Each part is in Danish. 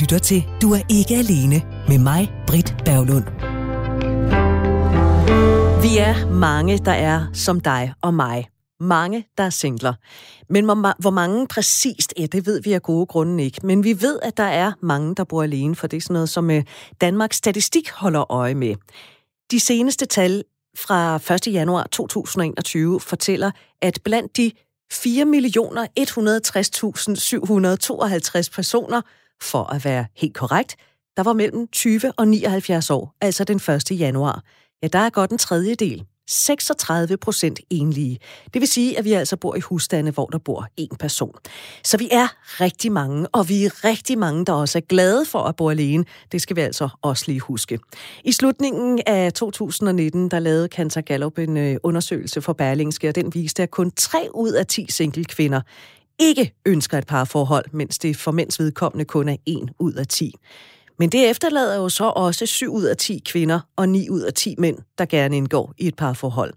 lytter til Du er ikke alene med mig, Britt Berglund. Vi er mange, der er som dig og mig. Mange, der er singler. Men hvor, mange præcist er, det ved vi af gode grunde ikke. Men vi ved, at der er mange, der bor alene, for det er sådan noget, som øh, Danmarks Statistik holder øje med. De seneste tal fra 1. januar 2021 fortæller, at blandt de 4.160.752 personer, for at være helt korrekt, der var mellem 20 og 79 år, altså den 1. januar. Ja, der er godt en tredjedel, 36 procent enlige. Det vil sige, at vi altså bor i husstande, hvor der bor én person. Så vi er rigtig mange, og vi er rigtig mange, der også er glade for at bo alene. Det skal vi altså også lige huske. I slutningen af 2019, der lavede Cancer Gallup en øh, undersøgelse for Berlingske, og den viste, at kun 3 ud af 10 single kvinder ikke ønsker et parforhold, mens det for mænds vedkommende kun er 1 ud af 10. Men det efterlader jo så også 7 ud af 10 kvinder og 9 ud af 10 mænd, der gerne indgår i et parforhold.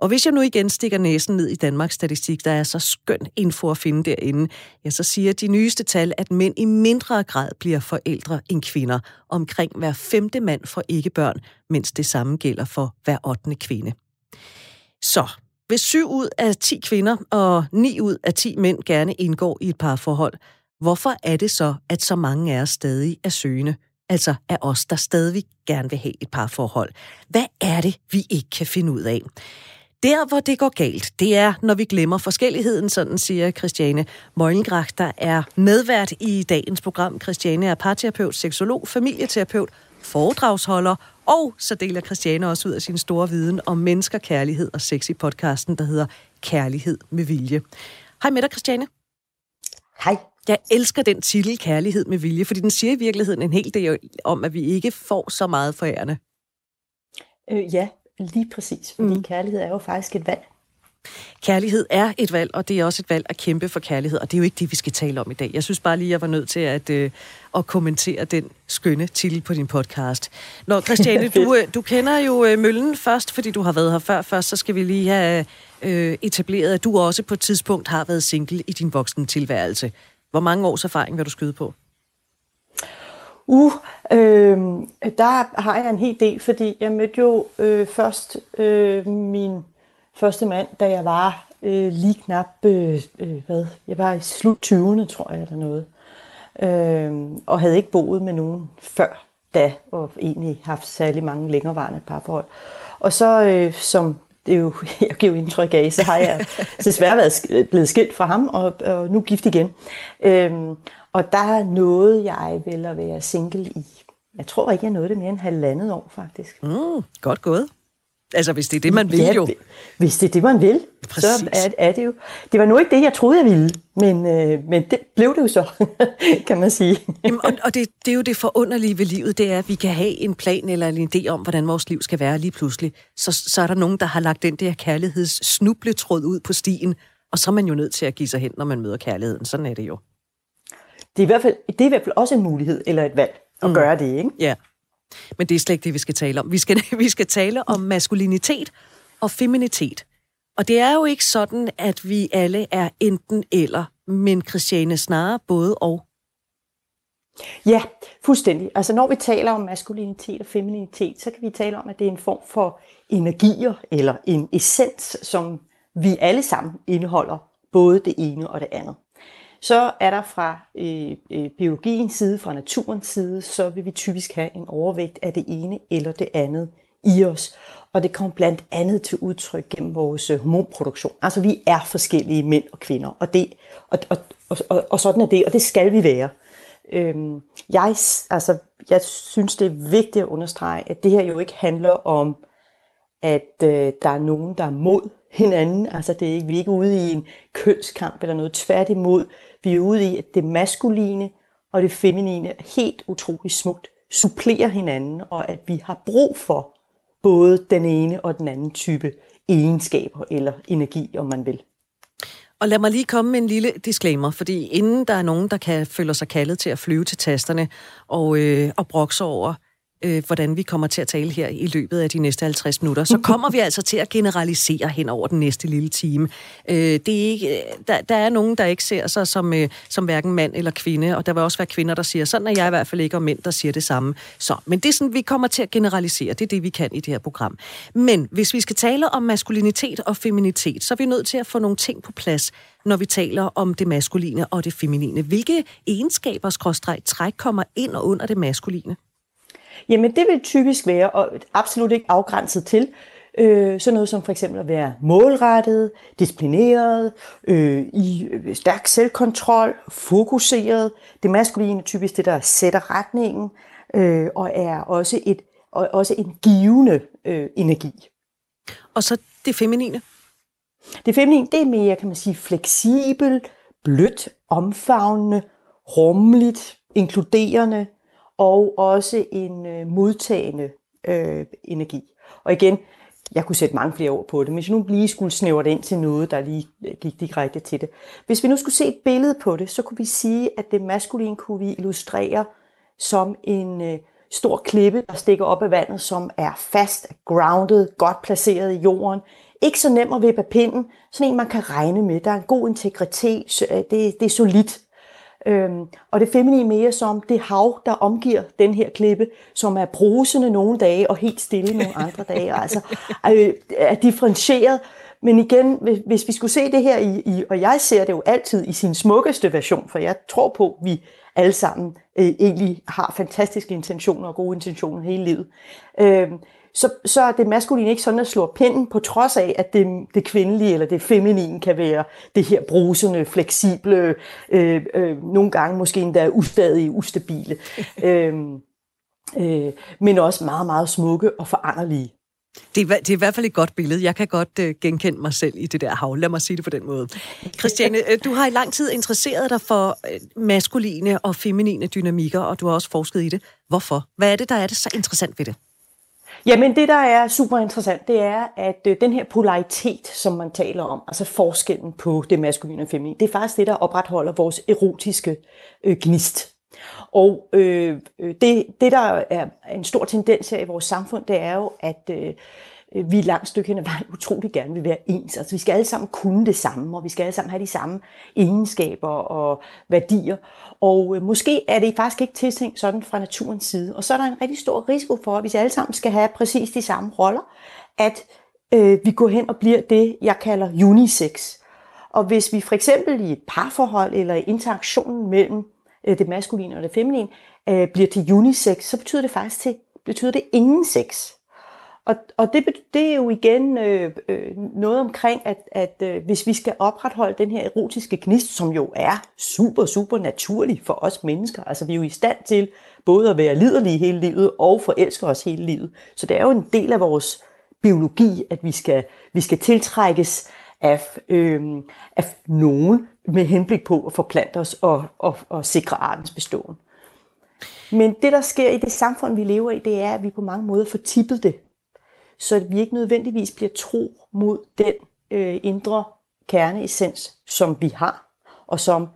Og hvis jeg nu igen stikker næsen ned i Danmarks statistik, der er så skøn info at finde derinde, ja, så siger de nyeste tal, at mænd i mindre grad bliver forældre end kvinder. Omkring hver femte mand får ikke børn, mens det samme gælder for hver ottende kvinde. Så hvis syv ud af 10 kvinder og 9 ud af 10 mænd gerne indgår i et parforhold, hvorfor er det så, at så mange af os stadig er søgende? Altså af os, der stadig gerne vil have et parforhold. Hvad er det, vi ikke kan finde ud af? Der, hvor det går galt, det er, når vi glemmer forskelligheden, sådan siger Christiane Møglengrach, der er medvært i dagens program. Christiane er parterapeut, seksolog, familieterapeut, foredragsholder, og så deler Christiane også ud af sin store viden om mennesker, kærlighed og sex i podcasten, der hedder Kærlighed med vilje. Hej med dig, Christiane. Hej. Jeg elsker den titel, Kærlighed med vilje, fordi den siger i virkeligheden en hel del om, at vi ikke får så meget forærende. Øh, ja, lige præcis. Fordi mm. kærlighed er jo faktisk et valg. Kærlighed er et valg, og det er også et valg at kæmpe for kærlighed, og det er jo ikke det, vi skal tale om i dag. Jeg synes bare lige, jeg var nødt til at, øh, at kommentere den skønne titel på din podcast. Nå, Christiane, du, øh, du kender jo øh, Møllen først, fordi du har været her før. Først så skal vi lige have øh, etableret, at du også på et tidspunkt har været single i din voksne tilværelse. Hvor mange års erfaring vil du skyde på? Uh, øh, der har jeg en hel del, fordi jeg mødte jo øh, først øh, min første mand, da jeg var øh, lige knap, øh, øh, hvad, jeg var i slut 20'erne, tror jeg, eller noget. Øh, og havde ikke boet med nogen før da, og egentlig haft særlig mange længerevarende parforhold. Og så, øh, som det jo, jeg giver indtryk af, så har jeg desværre været blevet skilt fra ham, og, og nu gift igen. Øhm, og der nåede jeg vel at være single i, jeg tror ikke, jeg nåede det mere end halvandet år, faktisk. Mm, godt gået. Altså, hvis det er det, man vil ja, jo. Hvis det er det, man vil, Præcis. så er, er det jo. Det var nu ikke det, jeg troede, jeg ville, men, øh, men det blev det jo så, kan man sige. Jamen, og og det, det er jo det forunderlige ved livet, det er, at vi kan have en plan eller en idé om, hvordan vores liv skal være lige pludselig. Så, så er der nogen, der har lagt den der kærligheds snubletråd ud på stien, og så er man jo nødt til at give sig hen, når man møder kærligheden. Sådan er det jo. Det er i hvert fald, det er i hvert fald også en mulighed eller et valg at mm. gøre det, ikke? Ja. Men det er slet ikke det, vi skal tale om. Vi skal, vi skal tale om maskulinitet og feminitet. Og det er jo ikke sådan, at vi alle er enten eller, men Christiane snarere både og. Ja, fuldstændig. Altså når vi taler om maskulinitet og feminitet, så kan vi tale om, at det er en form for energier eller en essens, som vi alle sammen indeholder, både det ene og det andet. Så er der fra øh, øh, biologiens side, fra naturens side, så vil vi typisk have en overvægt af det ene eller det andet i os. Og det kommer blandt andet til udtryk gennem vores øh, hormonproduktion. Altså vi er forskellige mænd og kvinder, og, det, og, og, og, og, og sådan er det, og det skal vi være. Øhm, jeg, altså, jeg synes, det er vigtigt at understrege, at det her jo ikke handler om, at øh, der er nogen, der er mod hinanden. Altså det er ikke, vi er ikke ude i en kønskamp eller noget. Tværtimod, vi er ude i, at det maskuline og det feminine helt utroligt smukt supplerer hinanden, og at vi har brug for både den ene og den anden type egenskaber eller energi, om man vil. Og lad mig lige komme med en lille disclaimer, fordi inden der er nogen, der kan føle sig kaldet til at flyve til tasterne og, øh, og brokse over øh, hvordan vi kommer til at tale her i løbet af de næste 50 minutter, så kommer vi altså til at generalisere hen over den næste lille time. Øh, det er ikke, øh, der, der er nogen, der ikke ser sig som, øh, som hverken mand eller kvinde, og der vil også være kvinder, der siger, sådan er jeg i hvert fald ikke, og mænd, der siger det samme. Så, men det er sådan, vi kommer til at generalisere. Det er det, vi kan i det her program. Men hvis vi skal tale om maskulinitet og feminitet, så er vi nødt til at få nogle ting på plads, når vi taler om det maskuline og det feminine. Hvilke egenskaber, skråstreg, træk kommer ind og under det maskuline? Jamen det vil typisk være, og absolut ikke afgrænset til, øh, sådan noget som for eksempel at være målrettet, disciplineret, øh, i øh, stærk selvkontrol, fokuseret. Det maskuline er typisk det, der sætter retningen, øh, og er også, et, og også en givende øh, energi. Og så det feminine? Det feminine, det er mere, kan man sige, fleksibel, blødt, omfavnende, rummeligt, inkluderende og også en øh, modtagende øh, energi. Og igen, jeg kunne sætte mange flere ord på det, men hvis jeg nu lige skulle snævre det ind til noget, der lige øh, gik direkte til det. Hvis vi nu skulle se et billede på det, så kunne vi sige, at det maskuline kunne vi illustrere som en øh, stor klippe, der stikker op af vandet, som er fast, grounded, godt placeret i jorden. Ikke så nem at vippe pinden, sådan en man kan regne med. Der er en god integritet, øh, det, det er solidt. Øhm, og det feminine mere som det hav, der omgiver den her klippe, som er brusende nogle dage og helt stille nogle andre dage. Altså øh, er differentieret. Men igen, hvis vi skulle se det her i, i, og jeg ser det jo altid i sin smukkeste version, for jeg tror på, at vi alle sammen øh, egentlig har fantastiske intentioner og gode intentioner hele livet. Øh, så, så er det maskuline ikke sådan at slå pinden, på trods af, at det, det kvindelige eller det feminine kan være det her brusende, fleksible, øh, øh, nogle gange måske endda ustadige, ustabile, øh, øh, men også meget, meget smukke og foranderlige. Det er, det er i hvert fald et godt billede. Jeg kan godt uh, genkende mig selv i det der hav. Lad mig sige det på den måde. Christiane, øh, du har i lang tid interesseret dig for uh, maskuline og feminine dynamikker, og du har også forsket i det. Hvorfor? Hvad er det, der er det så interessant ved det? Jamen det, der er super interessant, det er, at øh, den her polaritet, som man taler om, altså forskellen på det maskuline og feminine, det er faktisk det, der opretholder vores erotiske øh, gnist. Og øh, øh det, det, der er en stor tendens her i vores samfund, det er jo, at øh, Øh, vi et langt stykke hen ad vejen utrolig gerne vil være ens. Altså vi skal alle sammen kunne det samme, og vi skal alle sammen have de samme egenskaber og værdier. Og øh, måske er det faktisk ikke tiltænkt sådan fra naturens side. Og så er der en rigtig stor risiko for, at hvis alle sammen skal have præcis de samme roller, at øh, vi går hen og bliver det, jeg kalder unisex. Og hvis vi for eksempel i et parforhold eller i interaktionen mellem øh, det maskuline og det feminine øh, bliver til unisex, så betyder det faktisk til, betyder det ingen sex. Og, og det, det er jo igen øh, øh, noget omkring, at, at øh, hvis vi skal opretholde den her erotiske gnist, som jo er super, super naturlig for os mennesker, altså vi er jo i stand til både at være liderlige hele livet og forelske os hele livet. Så det er jo en del af vores biologi, at vi skal, vi skal tiltrækkes af, øh, af nogen med henblik på at forplante os og, og, og sikre artens beståen. Men det, der sker i det samfund, vi lever i, det er, at vi på mange måder får tippet det så vi ikke nødvendigvis bliver tro mod den øh, indre kerneessens, som vi har, og som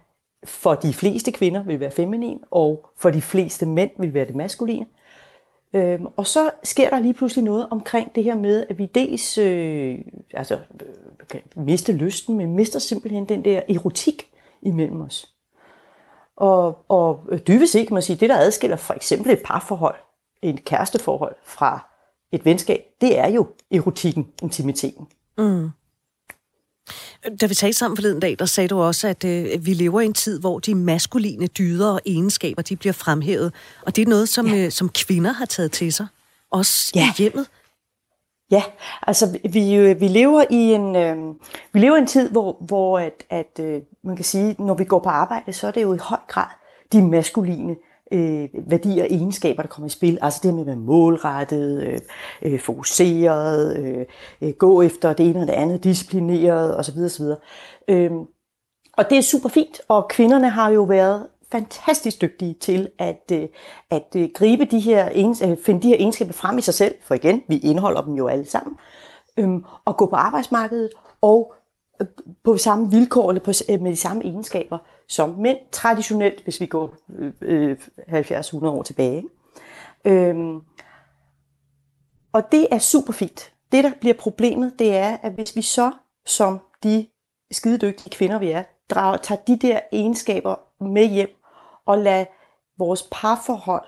for de fleste kvinder vil være feminin, og for de fleste mænd vil være det maskuline. Øhm, og så sker der lige pludselig noget omkring det her med, at vi dels øh, altså, øh, kan miste lysten, men mister simpelthen den der erotik imellem os. Og, og dybest set kan man sige, det der adskiller for eksempel et parforhold, et kæresteforhold fra et venskab, det er jo erotikken, intimiteten. Mm. Da vi talte sammen forleden dag, der sagde du også, at øh, vi lever i en tid, hvor de maskuline dyder og egenskaber, de bliver fremhævet. Og det er noget, som, ja. øh, som kvinder har taget til sig. Også ja. i hjemmet. Ja, altså vi, øh, vi lever i en øh, vi lever i en tid, hvor, hvor at, at øh, man kan sige, når vi går på arbejde, så er det jo i høj grad de maskuline øh, værdier og egenskaber, der kommer i spil. Altså det med at være målrettet, øh, øh, fokuseret, øh, øh, gå efter det ene og det andet, disciplineret osv. osv. Øh, og det er super fint, og kvinderne har jo været fantastisk dygtige til at, øh, at øh, gribe de her, øh, finde de her egenskaber frem i sig selv, for igen, vi indeholder dem jo alle sammen, øh, og gå på arbejdsmarkedet og på samme vilkår eller på, med de samme egenskaber som mænd traditionelt, hvis vi går øh, øh 70-100 år tilbage. Øhm, og det er super fint. Det, der bliver problemet, det er, at hvis vi så, som de skidedygtige kvinder vi er, drager, tager de der egenskaber med hjem og lader vores parforhold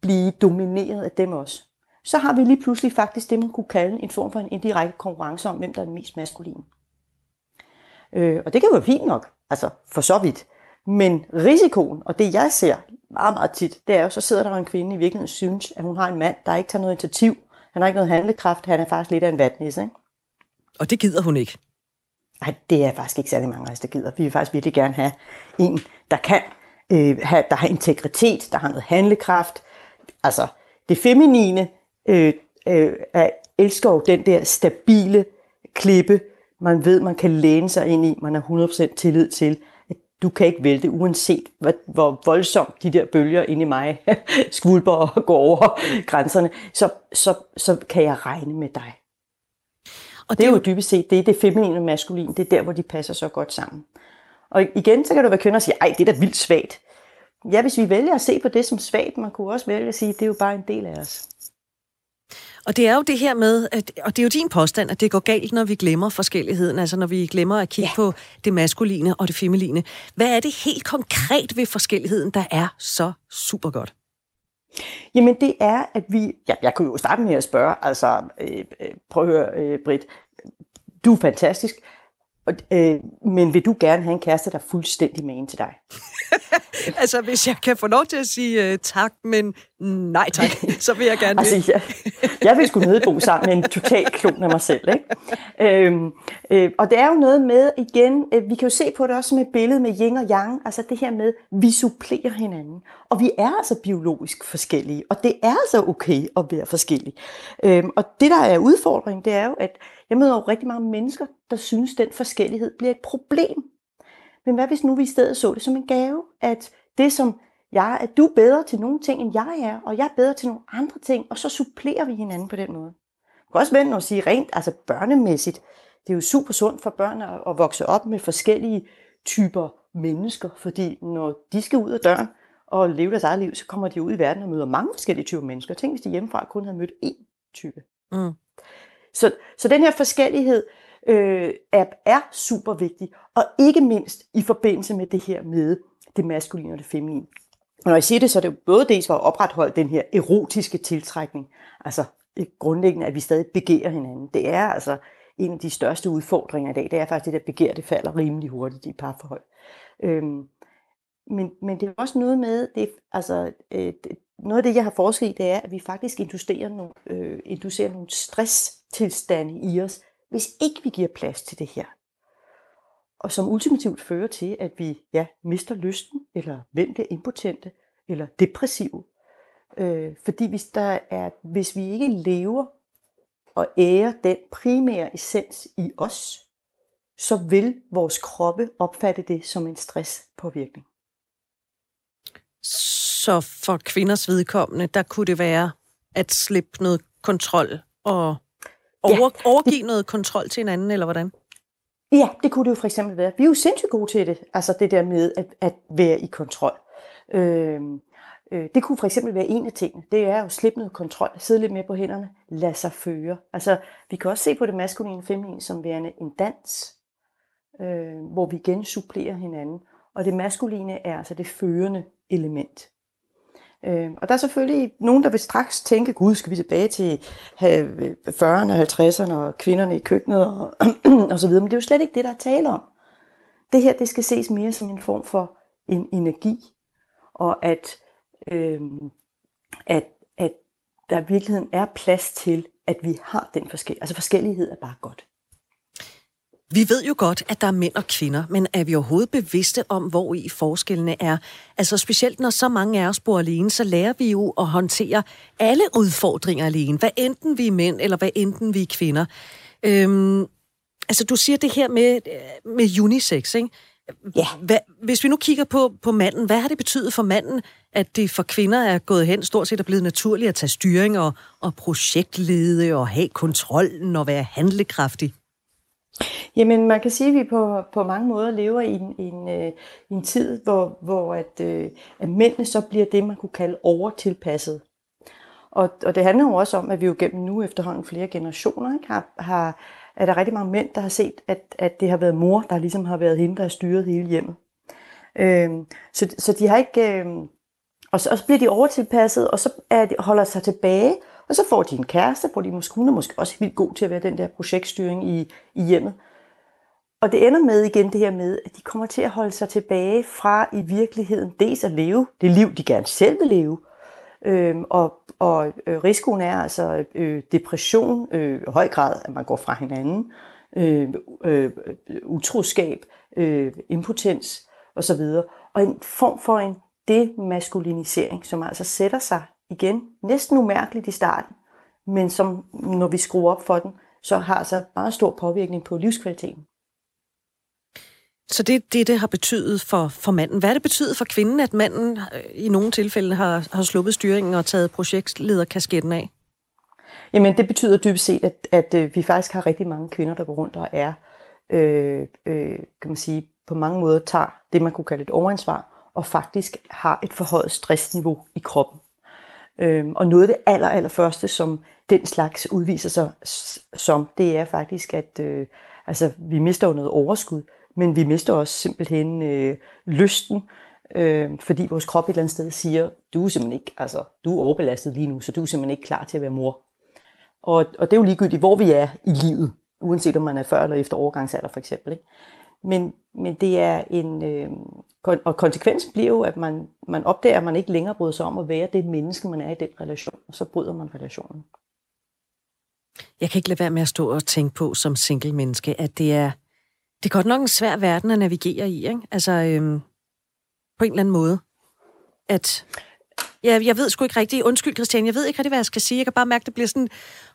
blive domineret af dem også, så har vi lige pludselig faktisk det, man kunne kalde en form for en indirekte konkurrence om, hvem der er den mest maskuline. Øh, og det kan jo være fint nok, altså for så vidt. Men risikoen, og det jeg ser meget, meget tit, det er jo, så sidder der en kvinde i virkeligheden synes, at hun har en mand, der ikke tager noget initiativ, han har ikke noget handlekraft, han er faktisk lidt af en vatnisse. Ikke? Og det gider hun ikke. Nej, det er faktisk ikke særlig mange af os, der gider. Vi vil faktisk virkelig gerne have en, der kan, øh, have, der har integritet, der har noget handlekraft. Altså, det feminine øh, øh, elsker jo den der stabile klippe, man ved, man kan læne sig ind i, man har 100% tillid til, at du kan ikke vælte, uanset hvor, hvor voldsomt de der bølger inde i mig skvulper og går over grænserne, så, så, så kan jeg regne med dig. Og det, det er jo dybest set, det er det feminine og maskuline, det er der, hvor de passer så godt sammen. Og igen, så kan du være kønner og sige, ej, det er da vildt svagt. Ja, hvis vi vælger at se på det som svagt, man kunne også vælge at sige, det er jo bare en del af os. Og det er jo det her med, at, og det er jo din påstand, at det går galt, når vi glemmer forskelligheden, altså når vi glemmer at kigge ja. på det maskuline og det feminine. Hvad er det helt konkret ved forskelligheden, der er så super godt? Jamen det er, at vi... Ja, jeg kunne jo starte med at spørge, altså øh, øh prøv at høre, øh, Britt, du er fantastisk. Og, øh, men vil du gerne have en kæreste, der er fuldstændig med til dig? altså, hvis jeg kan få lov til at sige uh, tak, men nej tak, så vil jeg gerne altså, jeg, jeg vil sgu nedbo sammen med en total klon af mig selv. Ikke? Øhm, øh, og det er jo noget med, igen, øh, vi kan jo se på det også som et billede med yin og yang, altså det her med, vi supplerer hinanden. Og vi er altså biologisk forskellige, og det er altså okay at være forskellige. Øhm, og det, der er udfordringen, det er jo, at jeg møder jo rigtig mange mennesker, der synes, at den forskellighed bliver et problem. Men hvad hvis nu vi i stedet så det som en gave, at det som jeg, at du er bedre til nogle ting, end jeg er, og jeg er bedre til nogle andre ting, og så supplerer vi hinanden på den måde. Det kan også vende at sige rent, altså børnemæssigt, det er jo super sundt for børn at vokse op med forskellige typer mennesker, fordi når de skal ud af døren og leve deres eget liv, så kommer de ud i verden og møder mange forskellige typer mennesker. Tænk, hvis de hjemmefra kun havde mødt én type. Mm. Så, så den her forskellighed øh, er, er super vigtig, og ikke mindst i forbindelse med det her med det maskuline og det feminine. Og når jeg siger det, så er det jo både dels for at opretholde den her erotiske tiltrækning, altså grundlæggende, at vi stadig begærer hinanden. Det er altså en af de største udfordringer i dag, det er faktisk det der begær, det falder rimelig hurtigt i parforhold. Øhm, men, men det er også noget med, det, altså, øh, noget af det, jeg har forsket i, det er, at vi faktisk inducerer nogle, øh, inducerer nogle stresstilstande i os, hvis ikke vi giver plads til det her. Og som ultimativt fører til, at vi ja, mister lysten, eller hvem bliver impotente, eller depressive. Øh, fordi hvis, der er, hvis vi ikke lever og ærer den primære essens i os, så vil vores kroppe opfatte det som en stresspåvirkning. Så for kvinders vedkommende, der kunne det være at slippe noget kontrol og over, ja. overgive noget kontrol til hinanden, eller hvordan? Ja, det kunne det jo for eksempel være. Vi er jo sindssygt gode til det, altså det der med at, at være i kontrol. Øh, øh, det kunne for eksempel være en af tingene. Det er jo at slippe noget kontrol, sidde lidt mere på hænderne, lade sig føre. Altså, vi kan også se på det maskuline og feminine som værende en dans, øh, hvor vi igen supplerer hinanden. Og det maskuline er altså det førende element. Øh, og der er selvfølgelig nogen, der vil straks tænke, gud, skal vi tilbage til 40'erne og 50'erne og kvinderne i køkkenet og, og så videre. Men det er jo slet ikke det, der er tale om. Det her, det skal ses mere som en form for en energi, og at, øh, at, at der i virkeligheden er plads til, at vi har den forskellighed. Altså forskellighed er bare godt. Vi ved jo godt, at der er mænd og kvinder, men er vi overhovedet bevidste om, hvor i forskellene er? Altså specielt når så mange af os bor alene, så lærer vi jo at håndtere alle udfordringer alene, hvad enten vi er mænd, eller hvad enten vi er kvinder. Øhm, altså du siger det her med, med unisex, ikke? Ja. Hvad, hvis vi nu kigger på, på manden, hvad har det betydet for manden, at det for kvinder er gået hen stort set er blevet naturligt at tage styring og, og projektlede og have kontrollen og være handlekraftig? Jamen, man kan sige, at vi på, på mange måder lever i en, en, øh, en tid, hvor, hvor at, øh, at mændene så bliver det, man kunne kalde overtilpasset. Og, og det handler jo også om, at vi jo gennem nu efterhånden flere generationer ikke, har, har, er der rigtig mange mænd, der har set, at, at det har været mor, der ligesom har været hende, der har styret hele hjemmet. Øh, så, så de har ikke... Øh, og, så, og så bliver de overtilpasset, og så er de, holder sig tilbage, og så får de en kæreste, hvor de måske, hun er måske også vildt god til at være den der projektstyring i, i hjemmet. Og det ender med igen det her med, at de kommer til at holde sig tilbage fra i virkeligheden dels at leve det liv, de gerne selv vil leve. Øhm, og og øh, risikoen er altså øh, depression, øh, høj grad, at man går fra hinanden, øh, øh, utroskab, øh, impotens osv. Og en form for en demaskulinisering, som altså sætter sig igen næsten umærkeligt i starten, men som når vi skruer op for den, så har altså meget stor påvirkning på livskvaliteten. Så det det, det har betydet for, for manden. Hvad er det betydet for kvinden, at manden øh, i nogle tilfælde har, har sluppet styringen og taget projektlederkasketten af? Jamen, det betyder dybest set, at, at, at øh, vi faktisk har rigtig mange kvinder, der går rundt og er, øh, øh, kan man sige, på mange måder tager det, man kunne kalde et overansvar, og faktisk har et forhøjet stressniveau i kroppen. Øhm, og noget af det aller, aller første, som den slags udviser sig som, det er faktisk, at øh, altså, vi mister jo noget overskud, men vi mister også simpelthen øh, lysten, øh, fordi vores krop et eller andet sted siger, du er simpelthen ikke, altså, du er overbelastet lige nu, så du er simpelthen ikke klar til at være mor. Og, og det er jo ligegyldigt, hvor vi er i livet, uanset om man er før eller efter overgangsalder for eksempel. Ikke? Men, men det er en, øh, og konsekvensen bliver jo, at man, man opdager, at man ikke længere bryder sig om at være det menneske, man er i den relation, og så bryder man relationen. Jeg kan ikke lade være med at stå og tænke på som single menneske, at det er, det er godt nok en svær verden at navigere i, ikke? Altså, øhm, på en eller anden måde. At Ja, jeg ved sgu ikke rigtigt. Undskyld, Christian, jeg ved ikke rigtig, hvad jeg skal sige. Jeg kan bare mærke, at det bliver sådan,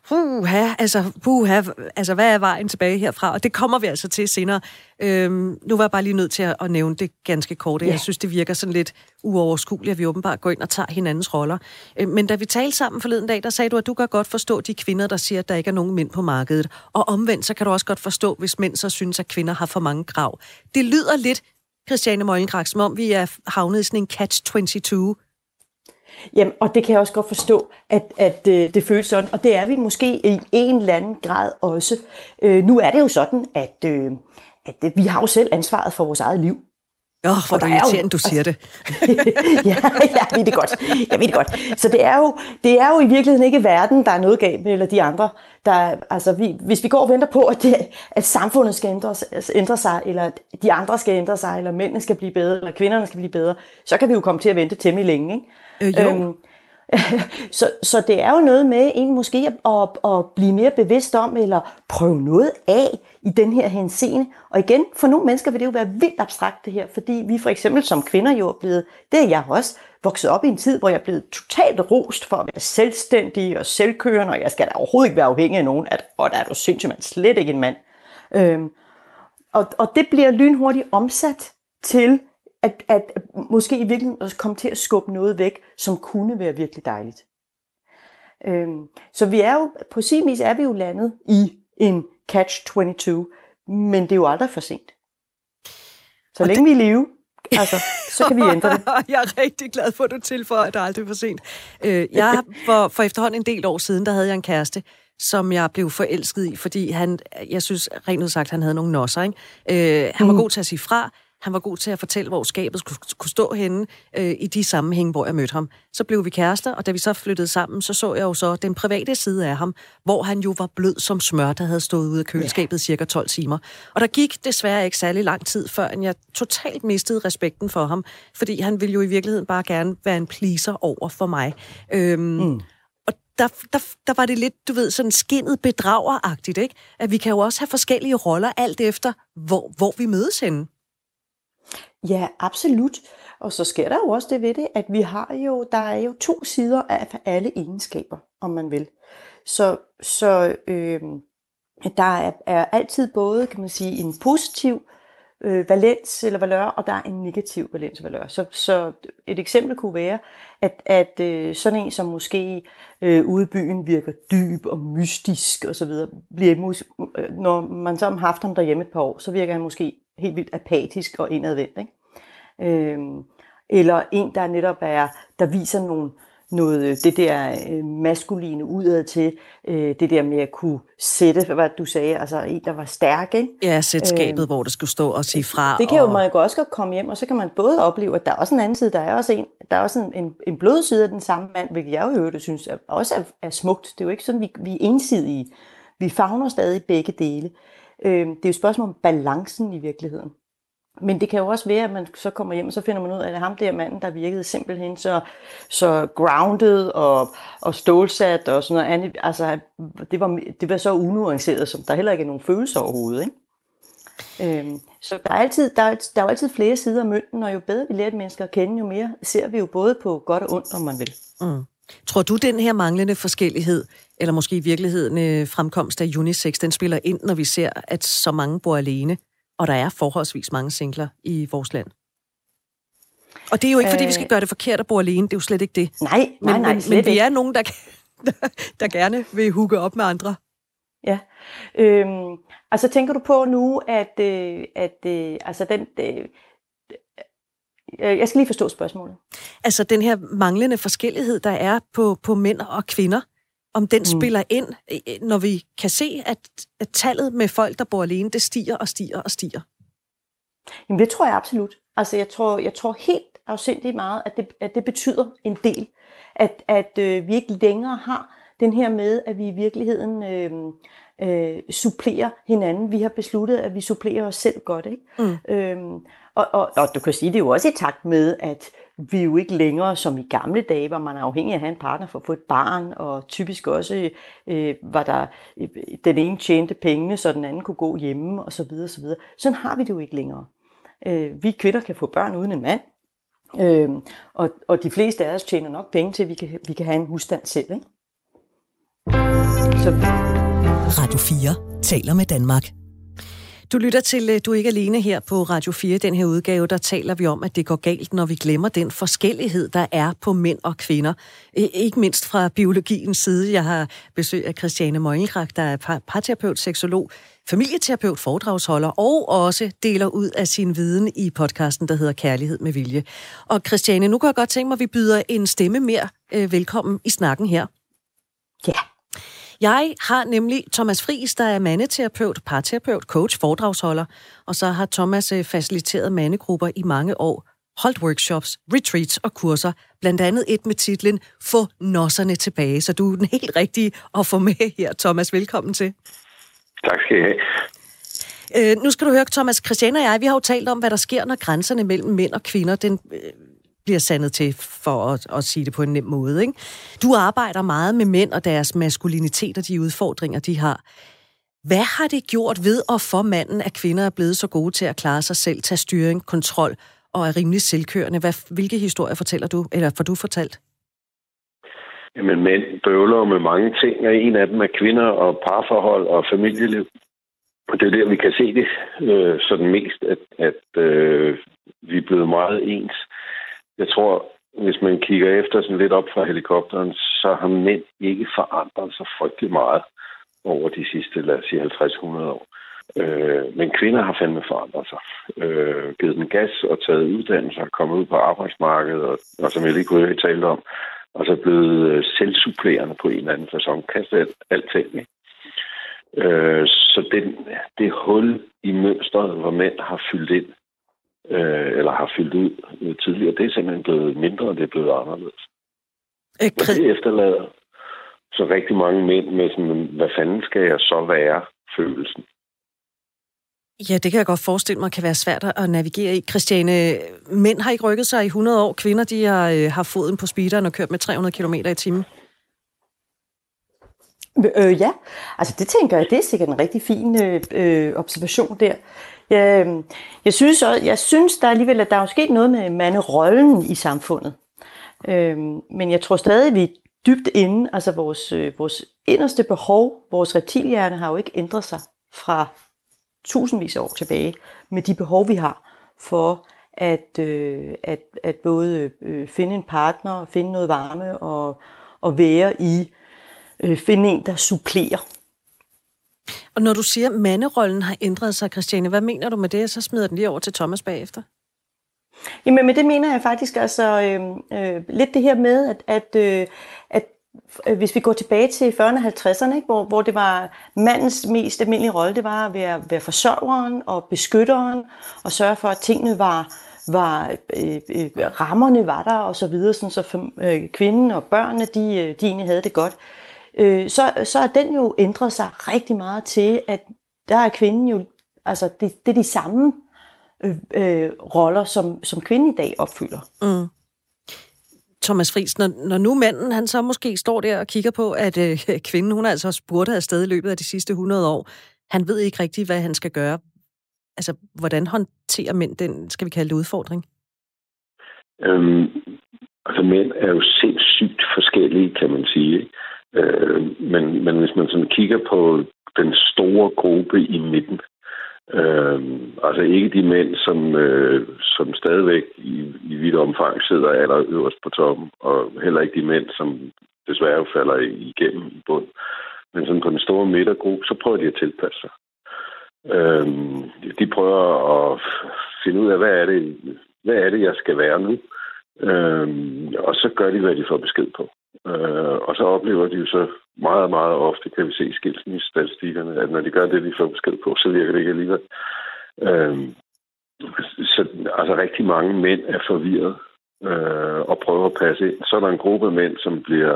puha, altså, puha, altså, hvad er vejen tilbage herfra? Og det kommer vi altså til senere. Øhm, nu var jeg bare lige nødt til at, at nævne det ganske kort. Ja. Jeg synes, det virker sådan lidt uoverskueligt, at vi åbenbart går ind og tager hinandens roller. Øhm, men da vi talte sammen forleden dag, der sagde du, at du kan godt forstå de kvinder, der siger, at der ikke er nogen mænd på markedet. Og omvendt, så kan du også godt forstå, hvis mænd så synes, at kvinder har for mange krav. Det lyder lidt, Christiane Møllengrak, som om vi er havnet i sådan en catch-22 Jamen, og det kan jeg også godt forstå, at, at øh, det føles sådan, og det er vi måske i en eller anden grad også. Øh, nu er det jo sådan, at, øh, at øh, vi har jo selv ansvaret for vores eget liv. Åh, oh, hvor er irriterende, du siger det. ja, jeg ved det godt. Jeg ved det godt. Så det er, jo, det er jo i virkeligheden ikke verden, der er noget galt med, eller de andre. Der, altså, vi, hvis vi går og venter på, at, det, at samfundet skal ændre, ændre sig, eller at de andre skal ændre sig, eller mændene skal blive bedre, eller kvinderne skal blive bedre, så kan vi jo komme til at vente temmelig længe. Ikke? Øh, jo. Øhm, så, så det er jo noget med en måske at, at, at blive mere bevidst om, eller prøve noget af i den her henseende. Og igen, for nogle mennesker vil det jo være vildt abstrakt det her, fordi vi for eksempel som kvinder jo er blevet, det er jeg også, vokset op i en tid, hvor jeg er blevet totalt rost for at være selvstændig og selvkørende, og jeg skal da overhovedet ikke være afhængig af nogen, at, og der er du sindssygt, man slet ikke en mand. Øhm, og, og det bliver lynhurtigt omsat til at, at måske i virkeligheden også komme til at skubbe noget væk, som kunne være virkelig dejligt. Øhm, så vi er jo, på sin vis er vi jo landet i en catch-22, men det er jo aldrig for sent. Så og længe det... vi er live, altså, så kan vi ændre det. jeg er rigtig glad for, at du tilføjer, at det aldrig er for sent. Øh, jeg, for, for efterhånden en del år siden, der havde jeg en kæreste, som jeg blev forelsket i, fordi han, jeg synes rent udsagt, han havde nogle nosser. Ikke? Øh, han var mm. god til at sige fra, han var god til at fortælle, hvor skabet skulle, kunne stå henne øh, i de sammenhæng, hvor jeg mødte ham. Så blev vi kærester, og da vi så flyttede sammen, så så jeg jo så den private side af ham, hvor han jo var blød som smør, der havde stået ude af køleskabet ja. cirka 12 timer. Og der gik desværre ikke særlig lang tid, før jeg totalt mistede respekten for ham, fordi han ville jo i virkeligheden bare gerne være en pleaser over for mig. Øhm, mm og der, der, der var det lidt, du ved, sådan skinnet bedrageragtigt, ikke? At vi kan jo også have forskellige roller, alt efter, hvor, hvor vi mødes henne. Ja, absolut. Og så sker der jo også det ved det, at vi har jo, der er jo to sider af alle egenskaber, om man vil. Så, så øh, der er, er altid både, kan man sige, en positiv øh, valens eller valør, og der er en negativ valens og valør. Så, så et eksempel kunne være, at, at øh, sådan en, som måske øh, ude i byen virker dyb og mystisk osv., bliver, øh, når man så har haft ham derhjemme et par år, så virker han måske helt vildt apatisk og indadvendt. Ikke? Øhm, eller en, der netop er, der viser nogle, noget øh, det der øh, maskuline udad til, øh, det der med at kunne sætte, hvad du sagde, altså en, der var stærk, ikke? Ja, sætte skabet, øh, hvor det skulle stå og sige fra. Det kan og... jo man også godt komme hjem, og så kan man både opleve, at der er også en anden side, der er også en, der er også en, en, en blød side af den samme mand, hvilket jeg jo øvrigt synes er, også er, er smukt. Det er jo ikke sådan, vi, vi er ensidige. Vi fagner stadig begge dele. Øh, det er jo et spørgsmål om balancen i virkeligheden. Men det kan jo også være, at man så kommer hjem, og så finder man ud af, at ham der manden, der virkede simpelthen så, så grounded og, og stålsat og sådan noget andet. Altså, det var, det var så unuanceret, som der heller ikke er nogen følelser overhovedet. Ikke? Øhm, så der er, altid, der, er, der er jo altid flere sider af mønten, og jo bedre vi lærer mennesker at kende, jo mere ser vi jo både på godt og ondt, om man vil. Mm. Tror du, den her manglende forskellighed, eller måske i virkeligheden øh, fremkomst af unisex, den spiller ind, når vi ser, at så mange bor alene? og der er forholdsvis mange singler i vores land. Og det er jo ikke, fordi vi skal øh. gøre det forkert at bo alene. Det er jo slet ikke det. Nej, nej, men, nej, men, men vi er nogen, der, der, der gerne vil hugge op med andre. Ja. Øhm, altså tænker du på nu, at, øh, at øh, altså den... Øh, jeg skal lige forstå spørgsmålet. Altså den her manglende forskellighed, der er på, på mænd og kvinder om den mm. spiller ind, øh, når vi kan se, at, at tallet med folk, der bor alene, det stiger og stiger og stiger? Jamen det tror jeg absolut. Altså jeg tror, jeg tror helt afsindigt meget, at det, at det betyder en del. At, at øh, vi ikke længere har den her med, at vi i virkeligheden øh, øh, supplerer hinanden. Vi har besluttet, at vi supplerer os selv godt. Ikke? Mm. Øhm, og, og, og du kan sige, det er jo også i takt med, at vi er jo ikke længere som i gamle dage, hvor man er afhængig af at have en partner for at få et barn, og typisk også øh, var der øh, den ene tjente pengene, så den anden kunne gå hjemme, og så videre, så videre. Sådan har vi det jo ikke længere. Øh, vi kvinder kan få børn uden en mand, øh, og, og de fleste af os tjener nok penge til, at vi kan, vi kan have en husstand selv. Ikke? Så... Radio 4 taler med Danmark. Du lytter til øh, Du er ikke alene her på Radio 4. Den her udgave, der taler vi om, at det går galt, når vi glemmer den forskellighed, der er på mænd og kvinder. Ikke mindst fra biologiens side. Jeg har besøg af Christiane Møgelkrak, der er parterapeut, seksolog, familieterapeut, foredragsholder og også deler ud af sin viden i podcasten, der hedder Kærlighed med Vilje. Og Christiane, nu kan jeg godt tænke mig, at vi byder en stemme mere øh, velkommen i snakken her. Ja. Jeg har nemlig Thomas Friis, der er mandeterapeut, parterapeut, coach, foredragsholder, og så har Thomas øh, faciliteret mandegrupper i mange år, holdt workshops, retreats og kurser, blandt andet et med titlen Få nosserne tilbage. Så du er den helt rigtige at få med her, Thomas. Velkommen til. Tak skal I have. Øh, nu skal du høre, Thomas, Christiane og jeg, vi har jo talt om, hvad der sker, når grænserne mellem mænd og kvinder, den øh, bliver sandet til, for at, at sige det på en nem måde. Ikke? Du arbejder meget med mænd og deres maskulinitet og de udfordringer, de har. Hvad har det gjort ved og for manden, at kvinder er blevet så gode til at klare sig selv, tage styring, kontrol og er rimelig selvkørende? Hvad, hvilke historier fortæller du, eller får du fortalt? Jamen, mænd bøvler med mange ting, og en af dem er kvinder og parforhold og familieliv. Og det er der, vi kan se det øh, sådan mest, at, at øh, vi er blevet meget ens. Jeg tror, hvis man kigger efter sådan lidt op fra helikopteren, så har mænd ikke forandret sig frygtelig meget over de sidste, lad os sige, 50-100 år. Øh, men kvinder har fandme forandret sig. Øh, givet den gas og taget uddannelse og kommet ud på arbejdsmarkedet, og, og som jeg lige kunne høre, talt om, og så blevet øh, selvsupplerende på en eller anden fasong. Kastet alt, alting. Ikke? Øh, så det, det hul i mønstret, hvor mænd har fyldt ind, øh, eller har fyldt ud øh, tidligere, det er simpelthen blevet mindre, og det er blevet anderledes. Øh, og det efterlader så rigtig mange mænd med sådan, hvad fanden skal jeg så være, følelsen. Ja, det kan jeg godt forestille mig kan være svært at navigere i. Christiane, mænd har ikke rykket sig i 100 år. Kvinder, de har, øh, har foden på speederen og kørt med 300 km i timen. Øh, ja, altså det tænker jeg, det er sikkert en rigtig fin øh, øh observation der. Jeg, jeg, synes, også, jeg synes der alligevel, at der er sket noget med manderollen i samfundet. Øh, men jeg tror stadig, vi er dybt inde, altså vores, øh, vores inderste behov, vores reptilhjerne har jo ikke ændret sig fra tusindvis af år tilbage, med de behov, vi har for at, øh, at, at både øh, finde en partner, finde noget varme og, og være i, øh, finde en, der supplerer og når du siger, at manderollen har ændret sig, Christiane, hvad mener du med det? Så smider den lige over til Thomas bagefter. Jamen, men det mener jeg faktisk altså øh, øh, lidt det her med, at, at, øh, at øh, hvis vi går tilbage til 40'erne og 50'erne, ikke, hvor, hvor det var mandens mest almindelige rolle, det var at være, være forsørgeren og beskytteren og sørge for, at tingene var, var øh, øh, rammerne var der og så videre, sådan, så øh, kvinden og børnene, de, øh, de egentlig havde det godt. Øh, så, så er den jo ændret sig rigtig meget til, at der er kvinden jo, altså det, det er de samme øh, øh, roller, som, som kvinden i dag opfylder. Mm. Thomas Friis, når, når nu manden han så måske står der og kigger på, at øh, kvinden hun er altså spurtet afsted i løbet af de sidste 100 år, han ved ikke rigtigt, hvad han skal gøre. Altså, hvordan håndterer mænd den, skal vi kalde det, udfordring? Øhm, altså, mænd er jo sindssygt forskellige, kan man sige. Øh, men, men hvis man sådan kigger på den store gruppe i midten, Øh, altså ikke de mænd, som, øh, som stadigvæk i, i vidt omfang sidder aller øverst på toppen, og heller ikke de mænd, som desværre falder igennem i bund. Men sådan på den store midtergruppe, så prøver de at tilpasse sig. Øh, de prøver at finde ud af, hvad er det, hvad er det jeg skal være nu? Øh, og så gør de, hvad de får besked på. Øh, og så oplever de jo så meget, meget ofte, kan vi se i skilsmissestatistikkerne, at når de gør det, de får besked på, så virker det ikke alligevel. Øh, så altså rigtig mange mænd er forvirret øh, og prøver at passe ind. Så er der en gruppe mænd, som bliver,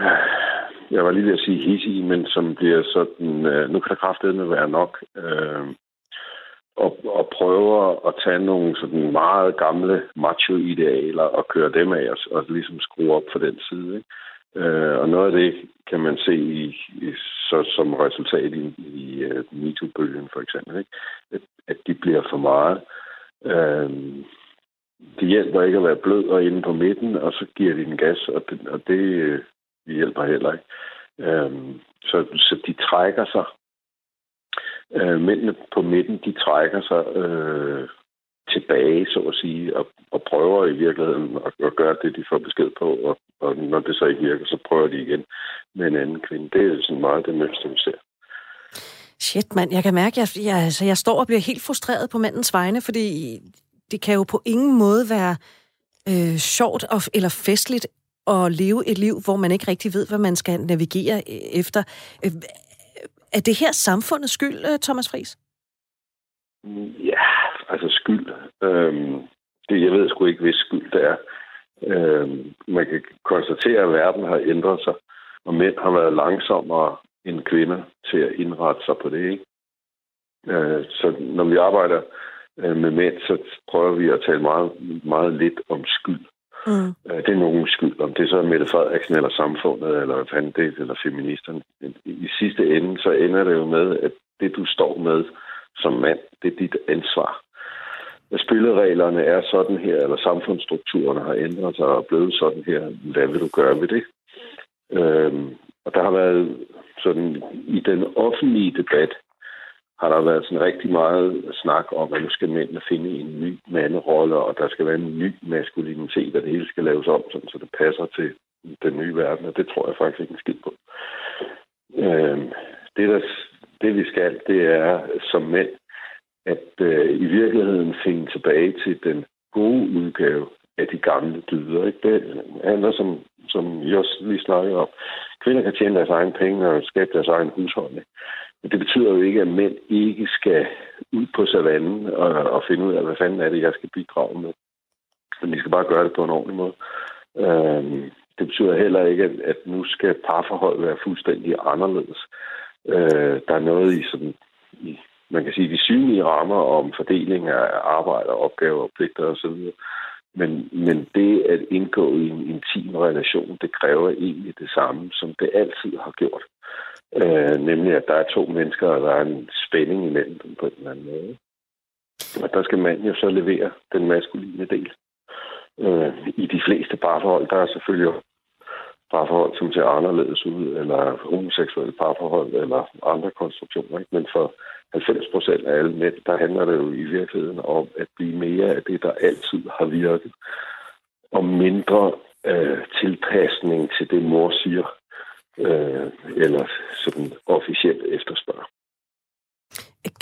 øh, jeg var lige ved at sige hissige, men som bliver sådan, øh, nu kan der kraftedeme være nok. Øh, og, og prøver at tage nogle sådan meget gamle macho-idealer og køre dem af os, og ligesom skrue op for den side. Ikke? Øh, og noget af det kan man se i, i, så, som resultat i, i uh, MeToo-bølgen for eksempel, ikke? At, at de bliver for meget. Øh, det hjælper ikke at være blød og inde på midten, og så giver de en gas, og det, og det øh, hjælper heller ikke. Øh, så, så de trækker sig Øh, mændene på midten, de trækker sig øh, tilbage, så at sige, og, og prøver i virkeligheden at, at gøre det, de får besked på, og, og når det så ikke virker, så prøver de igen med en anden kvinde. Det er sådan meget det mønster, vi ser. Shit, mand, jeg kan mærke, at jeg, jeg, altså, jeg står og bliver helt frustreret på mandens vegne, fordi det kan jo på ingen måde være øh, sjovt og, eller festligt at leve et liv, hvor man ikke rigtig ved, hvad man skal navigere øh, efter. Er det her samfundets skyld, øh, Thomas Friis? Ja, altså skyld. Øhm, det, jeg ved sgu ikke, hvis skyld det er. Øhm, man kan konstatere, at verden har ændret sig, og mænd har været langsommere end kvinder til at indrette sig på det. Ikke? Øh, så når vi arbejder øh, med mænd, så prøver vi at tale meget, meget lidt om skyld. Mm. Øh, det er nogen skyld, om det er så Mette Frederiksen eller samfundet, eller hvad fanden det eller feministerne. I sidste ende, så ender det jo med, at det du står med som mand, det er dit ansvar. At spillereglerne er sådan her, eller samfundsstrukturerne har ændret sig og blevet sådan her, hvad vil du gøre ved det? Øhm, og der har været sådan, i den offentlige debat, har der været sådan rigtig meget snak om, at nu skal mændene finde en ny manderolle, og der skal være en ny maskulinitet, og det hele skal laves om, sådan, så det passer til den nye verden, og det tror jeg faktisk ikke en skid på. Øh, det, der, det vi skal, det er som mænd, at øh, i virkeligheden finde tilbage til den gode udgave af de gamle dyder. Ikke? Det handler, som, som I også lige snakkede om, kvinder kan tjene deres egen penge og skabe deres egen husholdning. Men det betyder jo ikke, at mænd ikke skal ud på savannen og, og finde ud af, hvad fanden er det, jeg skal bidrage med. Men de skal bare gøre det på en ordentlig måde. Øhm, det betyder heller ikke, at, at nu skal parforhold være fuldstændig anderledes. Øh, der er noget i sådan, i, man kan sige, de synlige rammer om fordeling af arbejde, opgaver og pligter osv. Men, men det at indgå i en intim relation, det kræver egentlig det samme, som det altid har gjort. Øh, nemlig, at der er to mennesker, og der er en spænding imellem dem på en eller anden måde. Og der skal manden jo så levere den maskuline del. Øh, I de fleste parforhold, der er selvfølgelig parforhold, som ser anderledes ud, eller homoseksuelle parforhold, eller andre konstruktioner. Ikke? Men for 90 procent af alle mænd, der handler det jo i virkeligheden om at blive mere af det, der altid har virket, og mindre øh, tilpasning til det, mor siger, øh, eller sådan officielt efterspørger.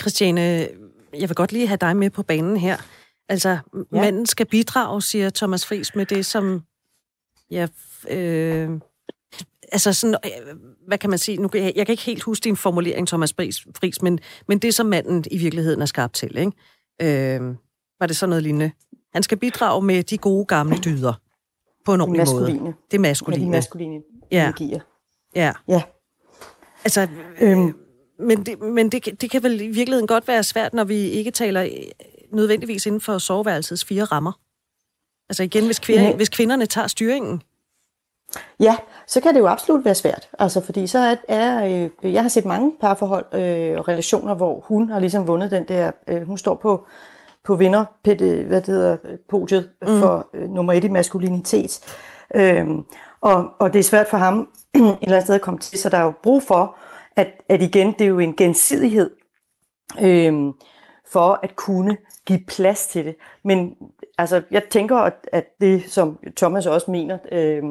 Christiane, jeg vil godt lige have dig med på banen her. Altså, ja. manden skal bidrage, siger Thomas Friis, med det, som... Ja, øh, altså sådan, øh, hvad kan man sige? Nu, jeg, jeg kan ikke helt huske din formulering, Thomas Friis, men, men det, som manden i virkeligheden er skabt til, ikke? Øh, var det så noget lignende? Han skal bidrage med de gode gamle dyder på en ordentlig måde. Det maskuline. Ja, de maskuline ja. energier. Ja. Ja. Altså, øhm. men, det, men det, det kan vel i virkeligheden godt være svært, når vi ikke taler øh, nødvendigvis inden for soveværelsets fire rammer. Altså igen, hvis, kvinder, ja. hvis kvinderne tager styringen. Ja, så kan det jo absolut være svært. Altså, fordi så er, er øh, jeg har set mange parforhold og øh, relationer, hvor hun har ligesom vundet den der, øh, hun står på på vinder, hvad det hedder, podiet mm. for øh, nummer et i maskulinitet. Øhm, og, og det er svært for ham et eller andet sted at komme til, så der er jo brug for, at, at igen, det er jo en gensidighed øh, for at kunne give plads til det. Men altså, jeg tænker, at, at det, som Thomas også mener, øh,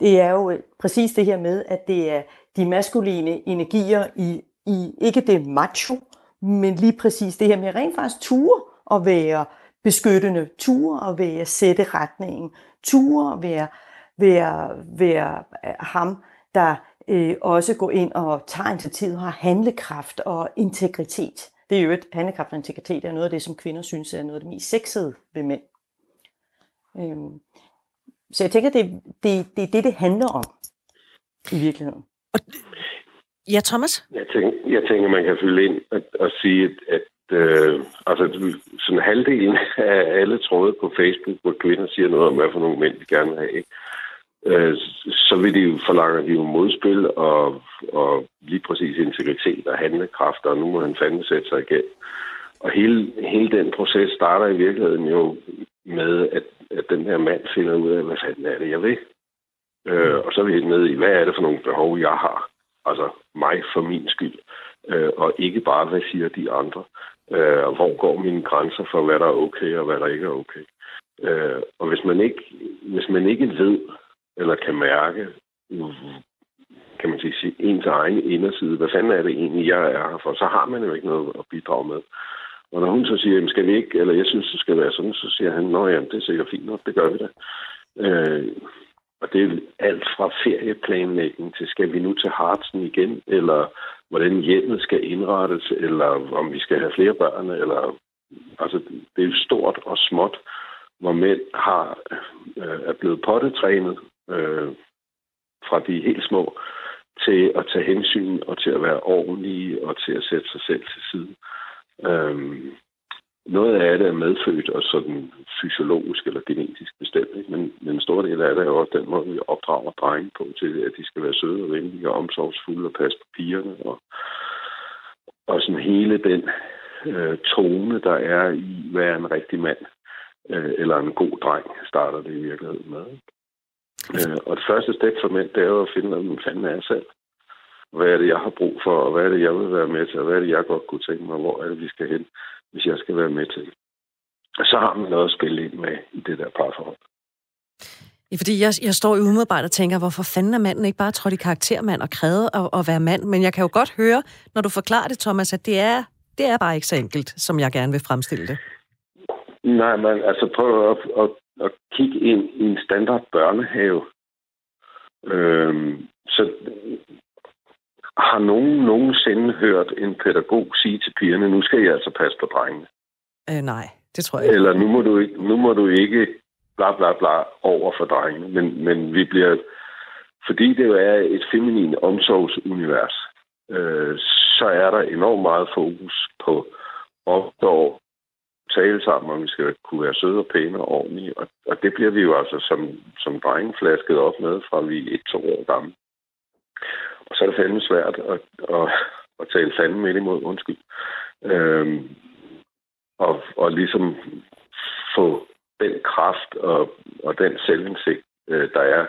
det er jo øh, præcis det her med, at det er de maskuline energier i, i ikke det macho, men lige præcis det her med rent faktisk ture at være beskyttende, ture at være sætte retningen, ture at være, være, være ham, der øh, også går ind og tager initiativ, har handlekraft og integritet. Det er jo et handlekraft og integritet er noget af det, som kvinder synes er noget af det mest sexede ved mænd. Øhm, så jeg tænker, det, det, det er det, det handler om i virkeligheden. Ja, Thomas? Jeg tænker, jeg tænker man kan fylde ind og, og sige, at, at øh, altså sådan halvdelen af alle tråde på Facebook, hvor kvinder siger noget om, hvad for nogle mænd de gerne vil have, ikke? Øh, så vil de jo forlange de jo modspil og, og lige præcis integritet og handlekraft, og nu må han fandme sætte sig igen. Og hele, hele den proces starter i virkeligheden jo med, at, at den her mand finder ud af, hvad fanden er det, jeg vil. Øh, og så er vi helt ned i, hvad er det for nogle behov, jeg har? Altså mig for min skyld. Øh, og ikke bare, hvad siger de andre. Øh, og hvor går mine grænser for, hvad der er okay og hvad der ikke er okay. Øh, og hvis man ikke, hvis man ikke ved eller kan mærke, kan man sige, ens egen inderside, hvad fanden er det egentlig, jeg er her for, så har man jo ikke noget at bidrage med. Og når hun så siger, skal vi ikke, eller jeg synes, det skal være sådan, så siger han, nå jamen, det er sikkert fint nok, det gør vi da. Øh, og det er alt fra ferieplanlægning til, skal vi nu til Hartsen igen, eller hvordan hjemmet skal indrettes, eller om vi skal have flere børn, eller altså det er stort og småt, hvor mænd har, øh, er blevet pottetrænet øh, fra de helt små til at tage hensyn og til at være ordentlige og til at sætte sig selv til side. Øh, noget af det er medfødt og sådan fysiologisk eller genetisk bestemt, ikke? Men, men en stor del af det er også den måde, vi opdrager drenge på til, at de skal være søde og venlige og omsorgsfulde og passe på pigerne. Og, og sådan hele den øh, tone, der er i, hvad er en rigtig mand øh, eller en god dreng, starter det i virkeligheden med. Øh, og det første step for mænd, det er jo at finde, hvem fanden er jeg selv. Hvad er det, jeg har brug for, og hvad er det, jeg vil være med til, og hvad er det, jeg godt kunne tænke mig, hvor er det, vi skal hen hvis jeg skal være med til. Og så har man noget at spille ind med i det der parforhold. Ja, fordi jeg, jeg står i umiddelbart og tænker, hvorfor fanden er manden ikke bare trådt i karaktermand og krævet at, at være mand? Men jeg kan jo godt høre, når du forklarer det, Thomas, at det er, det er bare ikke så enkelt, som jeg gerne vil fremstille det. Nej, men altså prøv at, at, at kigge ind i en standard børnehave. Øhm, så har nogen nogensinde hørt en pædagog sige til pigerne, nu skal I altså passe på drengene? Øh, nej, det tror jeg ikke. Eller nu må du ikke, nu må du ikke bla bla bla over for drengene. Men, men vi bliver, fordi det jo er et feminin omsorgsunivers, øh, så er der enormt meget fokus på opdår, tale sammen, og vi skal kunne være søde og pæne og ordentlige. Og, og det bliver vi jo altså som, som drenge flasket op med, fra vi er et-to år gamle. Og så er det fandme svært at, at, at tale fanden midt imod, undskyld. Øhm, og, og ligesom få den kraft og, og den selvindsigt, øh, der er,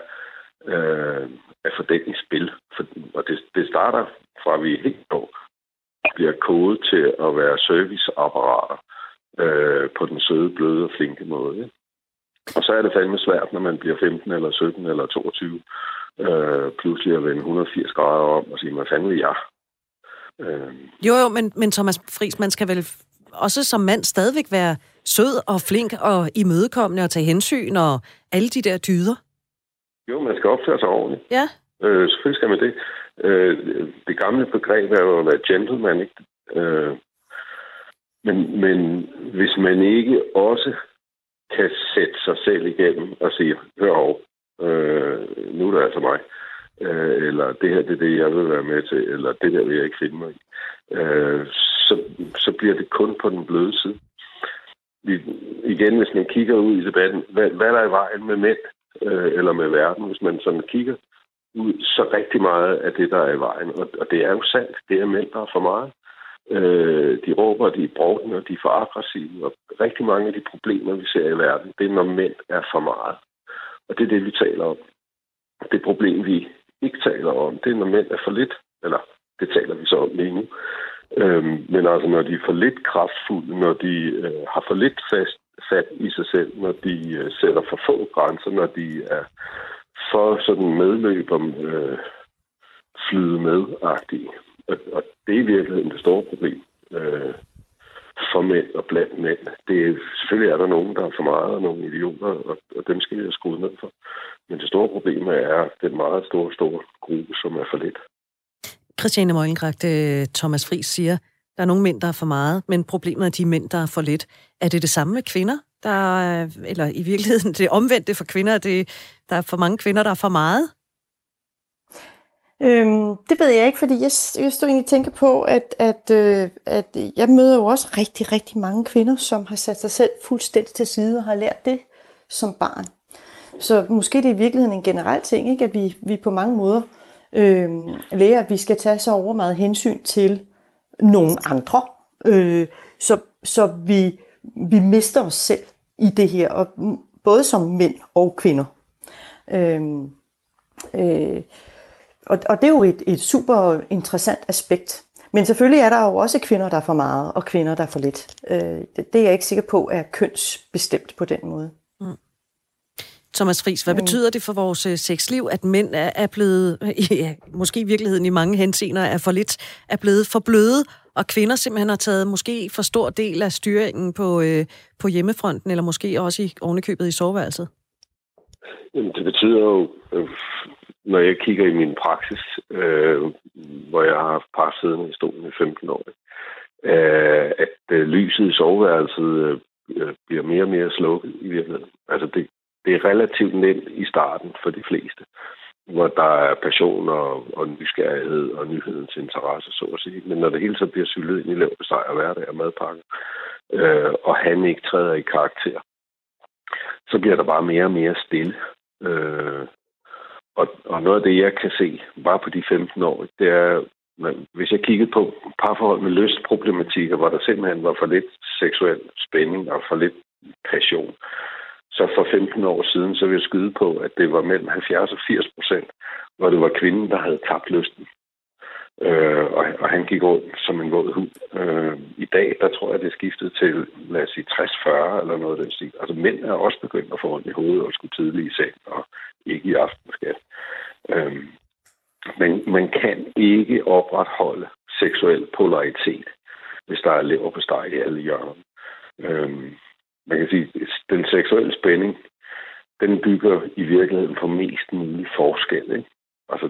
øh, at få den i spil. For, og det, det starter fra, vi helt år bliver kodet til at være serviceapparater øh, på den søde, bløde og flinke måde. Og så er det fandme svært, når man bliver 15 eller 17 eller 22, øh, pludselig at vende 180 grader om og sige, hvad fanden vil jeg? Øh. Jo, jo, men, men Thomas Friis, man skal vel også som mand stadigvæk være sød og flink og imødekommende og tage hensyn og alle de der dyder? Jo, man skal opføre sig ordentligt. Ja. Øh, selvfølgelig skal man det. Øh, det gamle begreb er jo at være gentleman, ikke? Øh, men, men hvis man ikke også kan sætte sig selv igennem og sige, hør over, øh, nu er det altså mig, øh, eller det her det er det, jeg vil være med til, eller det der vil jeg ikke finde mig i, øh, så, så bliver det kun på den bløde side. Vi, igen, hvis man kigger ud i debatten, hvad, hvad er der i vejen med mænd, øh, eller med verden, hvis man sådan kigger ud, så rigtig meget af det, der er i vejen. Og, og det er jo sandt, det er mænd, der er for meget. Øh, de råber, de er brugne, og de er for aggressive. Og rigtig mange af de problemer, vi ser i verden, det er, når mænd er for meget. Og det er det, vi taler om. Det problem, vi ikke taler om, det er, når mænd er for lidt. Eller det taler vi så om lige nu. Øhm, men altså, når de er for lidt kraftfulde, når de øh, har for lidt fast fat i sig selv, når de øh, sætter for få grænser, når de er for sådan medløber øh, flyde med-agtige. Og, og det er i virkeligheden det store problem øh, for mænd og blandt mænd. Det er, selvfølgelig er der nogen, der er for meget, og nogle idioter, og, og dem skal vi have skruet ned for. Men det store problem er den meget store, store gruppe, som er for lidt. Christiane Møglenkragt, Thomas Friis siger, der er nogle mænd, der er for meget, men problemet er de mænd, der er for lidt. Er det det samme med kvinder? Der er, eller i virkeligheden det omvendte for kvinder, det, der er for mange kvinder, der er for meget? Øhm, det ved jeg ikke, fordi jeg, jeg stod egentlig og tænker på, at, at, øh, at jeg møder jo også rigtig, rigtig mange kvinder, som har sat sig selv fuldstændig til side og har lært det som barn. Så måske det er i virkeligheden en generel ting, ikke? at vi, vi på mange måder øh, lærer, at vi skal tage så over meget hensyn til nogle andre, øh, så, så vi, vi mister os selv i det her, og både som mænd og kvinder. Øhm, øh, øh, og, og det er jo et, et super interessant aspekt. Men selvfølgelig er der jo også kvinder, der er for meget, og kvinder, der er for lidt. Øh, det, det er jeg ikke sikker på er kønsbestemt på den måde. Mm. Thomas Friis, hvad mm. betyder det for vores øh, sexliv, at mænd er, er blevet, ja, måske i virkeligheden i mange henseender, er for lidt, er blevet for bløde, og kvinder simpelthen har taget måske for stor del af styringen på, øh, på hjemmefronten, eller måske også i ovenikøbet i soveværelset? Jamen, det betyder jo, øh, når jeg kigger i min praksis, øh, hvor jeg har haft par siddende i stolen i 15 år, øh, at øh, lyset i soveværelset øh, øh, bliver mere og mere slukket i virkeligheden. Altså det, det er relativt nemt i starten for de fleste, hvor der er passion og, og nysgerrighed og nyhedens interesse, så at sige. Men når det hele så bliver syltet ind i leverpostej og hverdag og madpakke, øh, og han ikke træder i karakter, så bliver der bare mere og mere stille. Øh, og, og noget af det, jeg kan se bare på de 15 år, det er, hvis jeg kiggede på parforhold med lystproblematikker, hvor der simpelthen var for lidt seksuel spænding og for lidt passion, så for 15 år siden, så vil jeg skyde på, at det var mellem 70 og 80 procent, hvor det var kvinden, der havde tabt lysten. Øh, og, og han gik rundt som en våd hund. Øh, I dag, der tror jeg, det er skiftet til, lad os sige, 60-40 eller noget af den stil. Altså mænd er også begyndt at få ondt i hovedet og skulle tidligt i seng, og ikke i aftenskat. Øh, men man kan ikke opretholde seksuel polaritet, hvis der er lever på steg i alle hjørner. Øh, man kan sige, den seksuelle spænding, den bygger i virkeligheden på mest mulig forskel. Ikke? Altså,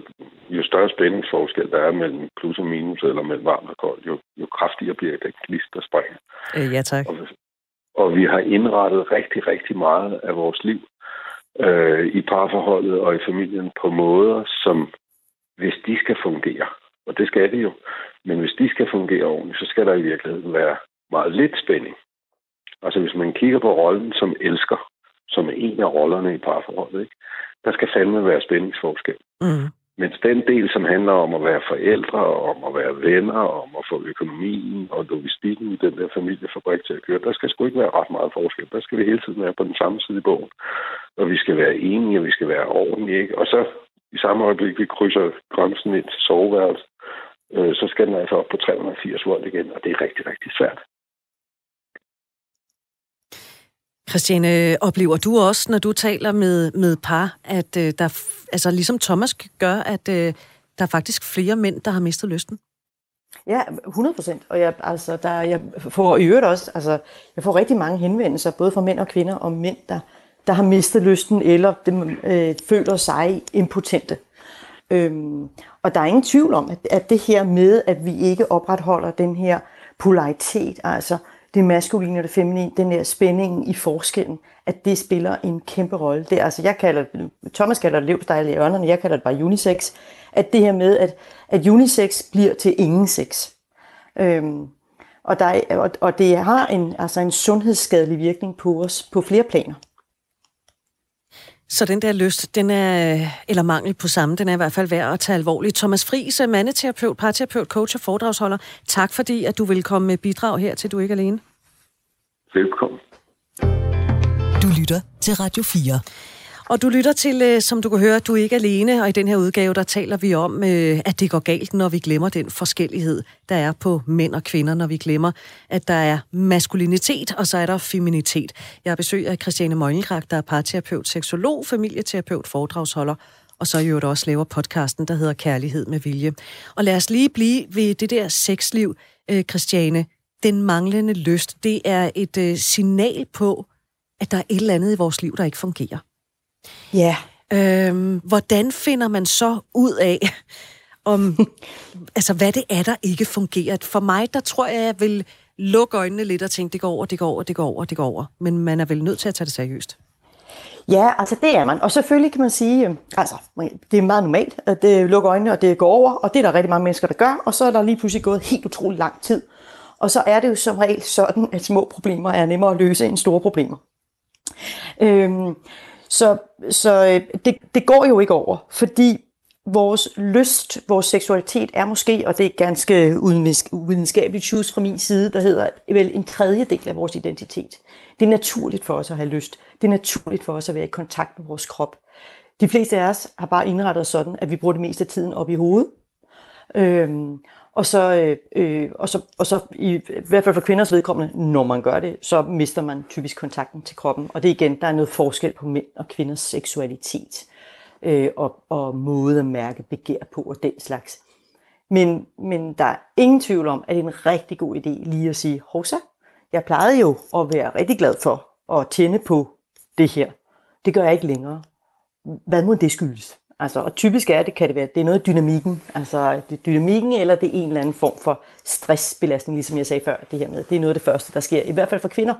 jo større spændingsforskel der er mellem plus og minus, eller mellem varmt og koldt, jo, jo kraftigere bliver den klist, der springer. Øh, ja, tak. Og, og vi har indrettet rigtig, rigtig meget af vores liv øh, i parforholdet og i familien på måder, som hvis de skal fungere, og det skal de jo, men hvis de skal fungere ordentligt, så skal der i virkeligheden være meget lidt spænding. Altså hvis man kigger på rollen som elsker, som er en af rollerne i parforholdet, ikke? Der skal fandme være spændingsforskel. Mm. Mens den del, som handler om at være forældre, om at være venner, om at få økonomien og logistikken i den der familiefabrik til at køre, der skal sgu ikke være ret meget forskel. Der skal vi hele tiden være på den samme side i bogen. Og vi skal være enige, og vi skal være ordentlige. Ikke? Og så i samme øjeblik, vi krydser grænsen ind til soveværelse, øh, så skal den altså op på 380 volt igen, og det er rigtig, rigtig svært. Christiane, oplever du også, når du taler med, med par, at øh, der, altså ligesom Thomas gør, at øh, der er faktisk flere mænd, der har mistet lysten? Ja, 100 procent. Og jeg, altså, der, jeg får i øvrigt også, altså, jeg får rigtig mange henvendelser, både fra mænd og kvinder, om mænd, der, der har mistet lysten, eller dem, øh, føler sig impotente. Øhm, og der er ingen tvivl om, at, at det her med, at vi ikke opretholder den her polaritet, altså det maskuline og det feminine, den der spænding i forskellen, at det spiller en kæmpe rolle. Det, altså, jeg kalder, Thomas kalder det levstejl i ørnerne, jeg kalder det bare unisex. At det her med, at, at unisex bliver til ingen sex. Øhm, og, der og, og det har en, altså en sundhedsskadelig virkning på os på flere planer. Så den der lyst, den er, eller mangel på samme, den er i hvert fald værd at tage alvorligt. Thomas Friis, mandeterapeut, parterapeut, coach og foredragsholder. Tak fordi, at du vil komme med bidrag her til Du er ikke alene. Velkommen. Du lytter til Radio 4. Og du lytter til, øh, som du kan høre, du er ikke alene, og i den her udgave, der taler vi om, øh, at det går galt, når vi glemmer den forskellighed, der er på mænd og kvinder, når vi glemmer, at der er maskulinitet, og så er der feminitet. Jeg besøger Christiane Møglenkrag, der er parterapeut, seksolog, familieterapeut, foredragsholder, og så i øvrigt også laver podcasten, der hedder Kærlighed med Vilje. Og lad os lige blive ved det der sexliv, øh, Christiane. Den manglende lyst, det er et øh, signal på, at der er et eller andet i vores liv, der ikke fungerer. Ja. Øhm, hvordan finder man så ud af, om, altså, hvad det er, der ikke fungerer? For mig, der tror jeg, jeg vil lukke øjnene lidt og tænke, det går over, det går over, det går over, det går over. Men man er vel nødt til at tage det seriøst. Ja, altså det er man. Og selvfølgelig kan man sige, øh, altså det er meget normalt, at det lukker øjnene, og det går over, og det er der rigtig mange mennesker, der gør, og så er der lige pludselig gået helt utrolig lang tid. Og så er det jo som regel sådan, at små problemer er nemmere at løse end store problemer. Øhm, så så øh, det, det går jo ikke over, fordi vores lyst, vores seksualitet er måske, og det er ganske uvidenskabeligt choose fra min side, der hedder vel en tredjedel af vores identitet. Det er naturligt for os at have lyst. Det er naturligt for os at være i kontakt med vores krop. De fleste af os har bare indrettet os sådan, at vi bruger det meste af tiden op i hovedet. Øhm, og så, øh, øh, og så, og så i, i hvert fald for kvinders vedkommende, når man gør det, så mister man typisk kontakten til kroppen. Og det er igen, der er noget forskel på mænd og kvinders seksualitet øh, og, og måde at mærke begær på og den slags. Men, men der er ingen tvivl om, at det er en rigtig god idé lige at sige, Hosa, jeg plejede jo at være rigtig glad for at tænde på det her. Det gør jeg ikke længere. Hvad må det skyldes? Altså, og typisk er det, kan det være, det er noget dynamikken, altså det er dynamikken, eller det er en eller anden form for stressbelastning, ligesom jeg sagde før, det her med, det er noget af det første, der sker, i hvert fald for kvinder,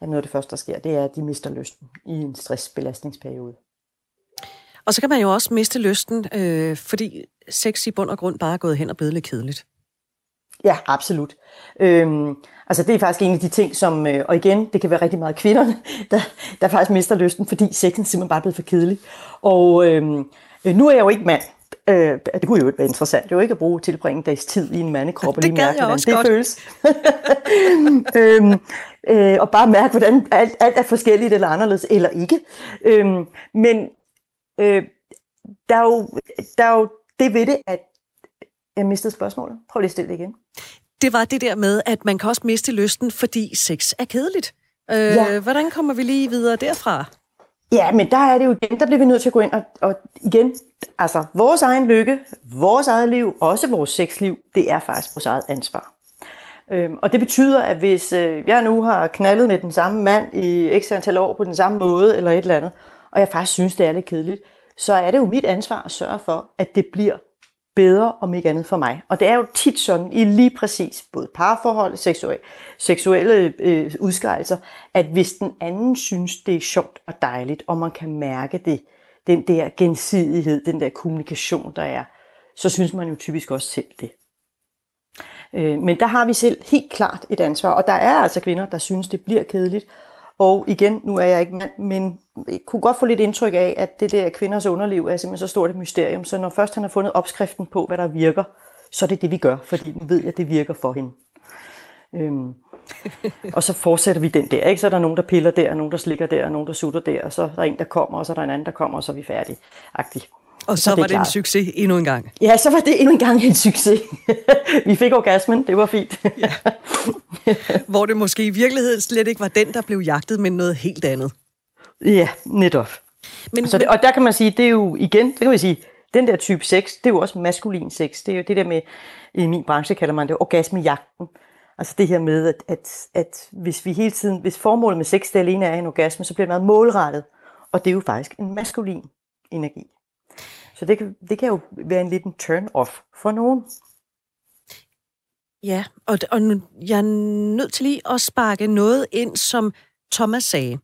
er noget af det første, der sker, det er, at de mister lysten i en stressbelastningsperiode. Og så kan man jo også miste lysten, øh, fordi sex i bund og grund bare er gået hen og blevet lidt kedeligt. Ja, absolut. Øhm, altså det er faktisk en af de ting, som, øh, og igen, det kan være rigtig meget kvinderne, der, der faktisk mister lysten, fordi sexen simpelthen bare er blevet for kedelig. Og øhm, Øh, nu er jeg jo ikke mand. Øh, det kunne jo være interessant. Det er jo ikke at bruge tilbringe dags tid i en mandekrop og lige mærke, hvordan det godt. føles. øhm, øh, og bare mærke, hvordan alt, alt er forskelligt eller anderledes, eller ikke. Øhm, men øh, der, er jo, der er jo det ved det, at jeg mistede spørgsmålet. Prøv lige at stille det igen. Det var det der med, at man kan også miste lysten, fordi sex er kedeligt. Øh, ja. Hvordan kommer vi lige videre derfra? Ja, men der er det jo igen, der bliver vi nødt til at gå ind og, og igen, altså vores egen lykke, vores eget liv, også vores sexliv, det er faktisk vores eget ansvar. Øhm, og det betyder, at hvis øh, jeg nu har knaldet med den samme mand i x antal år på den samme måde, eller et eller andet, og jeg faktisk synes, det er lidt kedeligt, så er det jo mit ansvar at sørge for, at det bliver bedre, om ikke andet for mig. Og det er jo tit sådan i lige præcis både parforhold og seksuelle, seksuelle øh, udskejelser, at hvis den anden synes, det er sjovt og dejligt, og man kan mærke det, den der gensidighed, den der kommunikation, der er, så synes man jo typisk også selv det. Øh, men der har vi selv helt klart et ansvar, og der er altså kvinder, der synes, det bliver kedeligt, og igen, nu er jeg ikke mand, men jeg kunne godt få lidt indtryk af, at det der kvinders underliv er simpelthen så stort et mysterium. Så når først han har fundet opskriften på, hvad der virker, så er det det, vi gør, fordi nu ved jeg, at det virker for hende. Øhm, og så fortsætter vi den der. Ikke? Så er der nogen, der piller der, nogen, der slikker der, nogen, der sutter der, og så er der en, der kommer, og så er der en anden, der kommer, og så er vi færdige. Agtig. Og så, så var det, det en succes endnu en gang. Ja, så var det endnu en gang en succes. vi fik orgasmen, det var fint. ja. Hvor det måske i virkeligheden slet ikke var den, der blev jagtet, men noget helt andet. Ja, netop. Men, så det, og der kan man sige, det er jo igen, det kan vi sige, den der type sex, det er jo også maskulin sex. Det er jo det der med, i min branche kalder man det orgasmejagten. Altså det her med, at, at, at hvis vi hele tiden, hvis formålet med sex det alene er en orgasme, så bliver det meget målrettet. Og det er jo faktisk en maskulin energi. Så det kan, det kan jo være en liten turn-off for nogen. Ja, og, og nu, jeg er nødt til lige at sparke noget ind, som Thomas sagde.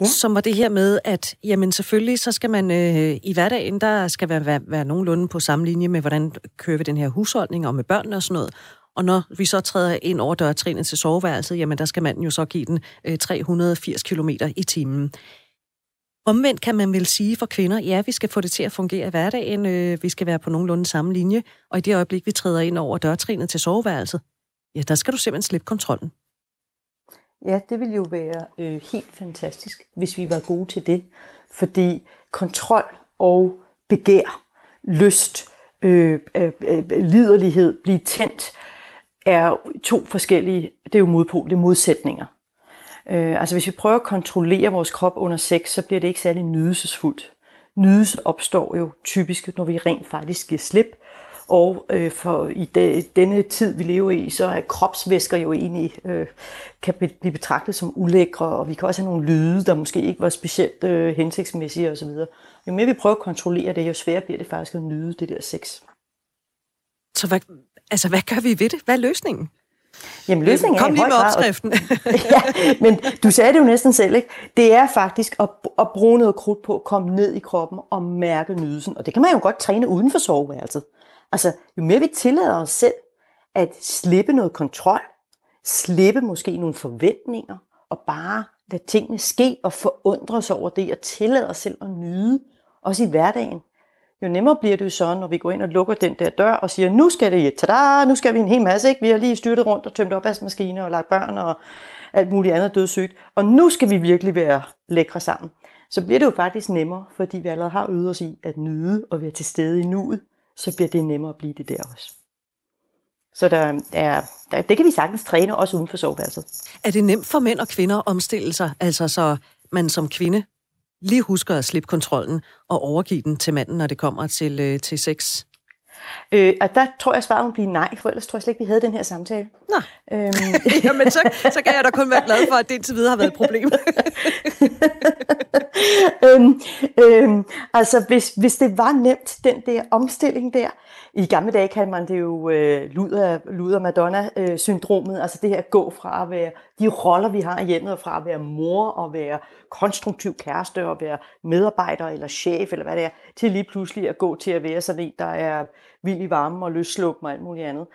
Ja. Som var det her med, at jamen selvfølgelig, så skal man øh, i hverdagen, der skal være, være, være nogenlunde på samme linje med, hvordan kører vi den her husholdning og med børnene og sådan noget. Og når vi så træder ind over dørtrinene til soveværelset, jamen der skal manden jo så give den øh, 380 km i timen. Omvendt kan man vel sige for kvinder, ja, vi skal få det til at fungere i hverdagen, øh, vi skal være på nogenlunde samme linje, og i det øjeblik, vi træder ind over dørtrinet til soveværelset, ja, der skal du simpelthen slippe kontrollen. Ja, det ville jo være øh, helt fantastisk, hvis vi var gode til det. Fordi kontrol og begær, lyst, øh, øh, øh, liderlighed, blive tændt, er to forskellige, det er jo modpol, det er modsætninger. Øh, altså hvis vi prøver at kontrollere vores krop under sex, så bliver det ikke særlig nydelsesfuldt. Nydelse opstår jo typisk, når vi rent faktisk giver slip. Og øh, for i de, denne tid, vi lever i, så er kropsvæsker jo egentlig, øh, kan blive betragtet som ulækre, og vi kan også have nogle lyde, der måske ikke var specielt øh, hensigtsmæssige osv. Jo mere vi prøver at kontrollere det, jo sværere bliver det faktisk at nyde det der sex. Så hvad, altså, hvad gør vi ved det? Hvad er løsningen? Jamen løsningen Kom er lige med opskriften. ja, men du sagde det jo næsten selv, ikke? Det er faktisk at, at bruge noget krudt på at komme ned i kroppen og mærke nydelsen. Og det kan man jo godt træne uden for soveværelset. Altså, jo mere vi tillader os selv at slippe noget kontrol, slippe måske nogle forventninger, og bare lade tingene ske og forundre os over det, og tillade os selv at nyde, også i hverdagen, jo nemmere bliver det jo så, når vi går ind og lukker den der dør og siger, nu skal det, tada, nu skal vi en hel masse, ikke? vi har lige styrtet rundt og tømt opvaskemaskiner og lagt børn og alt muligt andet dødssygt, og nu skal vi virkelig være lækre sammen. Så bliver det jo faktisk nemmere, fordi vi allerede har øvet os i at nyde og være til stede i nuet, så bliver det nemmere at blive det der også. Så der er, der, det kan vi sagtens træne også uden for soveværelset. Er det nemt for mænd og kvinder at omstille sig, altså så man som kvinde lige husker at slippe kontrollen og overgive den til manden, når det kommer til, øh, til sex? Øh, og der tror jeg, svaret må blive nej, for ellers tror jeg slet ikke, vi havde den her samtale. Nå. Øhm. Jamen, så, så kan jeg da kun være glad for, at det indtil videre har været et problem. øhm, øhm, altså, hvis, hvis det var nemt, den der omstilling der, i gamle dage kaldte man det jo øh, luder, luder Madonna-syndromet, altså det her at gå fra at være de roller, vi har i hjemmet, fra at være mor og være konstruktiv kæreste og være medarbejder eller chef eller hvad det er, til lige pludselig at gå til at være sådan en, der er vild i varmen og løsslukken og alt muligt andet.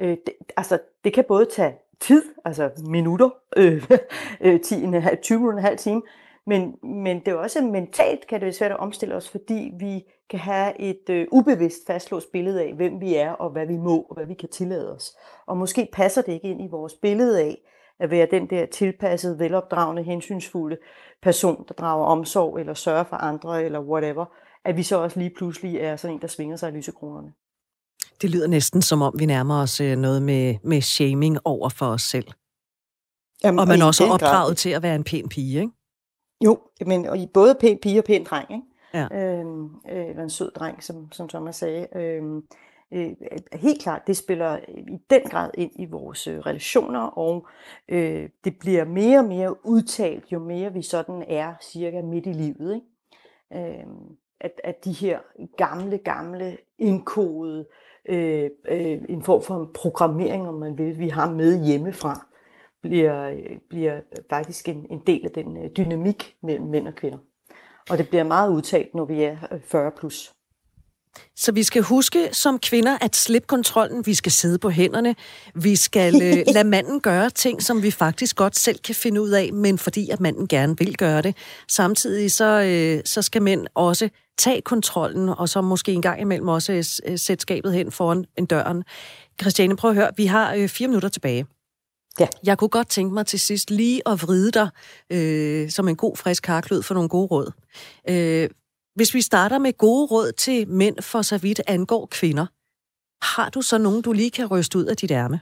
Øh, det, altså, det kan både tage tid, altså minutter, øh, øh 10, en halv, 20 minutter, en halv time, men, men det er også mentalt, kan det være svært at omstille os, fordi vi kan have et øh, ubevidst fastlåst billede af, hvem vi er, og hvad vi må, og hvad vi kan tillade os. Og måske passer det ikke ind i vores billede af, at være den der tilpassede, velopdragende, hensynsfulde person, der drager omsorg, eller sørger for andre, eller whatever, at vi så også lige pludselig er sådan en, der svinger sig i lysekronerne. Det lyder næsten som om, vi nærmer os øh, noget med, med shaming over for os selv. Jamen, og man også er opdraget grad. til at være en pæn pige, ikke? Jo, men og både pæn pige og pæn dreng, ikke? Ja. Øhm, øh, eller en sød dreng, som, som Thomas sagde. Øhm, øh, helt klart, det spiller øh, i den grad ind i vores øh, relationer, og øh, det bliver mere og mere udtalt, jo mere vi sådan er cirka midt i livet. Ikke? Øh, at, at de her gamle, gamle indkodede, øh, øh, en form for programmering, om man vil, vi har med hjemmefra, bliver, øh, bliver faktisk en, en del af den øh, dynamik mellem mænd og kvinder. Og det bliver meget udtalt, når vi er 40 plus. Så vi skal huske som kvinder at slippe kontrollen. Vi skal sidde på hænderne. Vi skal øh, lade manden gøre ting, som vi faktisk godt selv kan finde ud af, men fordi at manden gerne vil gøre det. Samtidig så, øh, så skal mænd også tage kontrollen, og så måske en gang imellem også øh, sætte skabet hen foran en døren. Christiane, prøv at høre. Vi har øh, fire minutter tilbage. Ja. Jeg kunne godt tænke mig til sidst lige at vride dig øh, som en god, frisk karklød for nogle gode råd. Øh, hvis vi starter med gode råd til mænd for så vidt angår kvinder, har du så nogen, du lige kan ryste ud af dit ærme?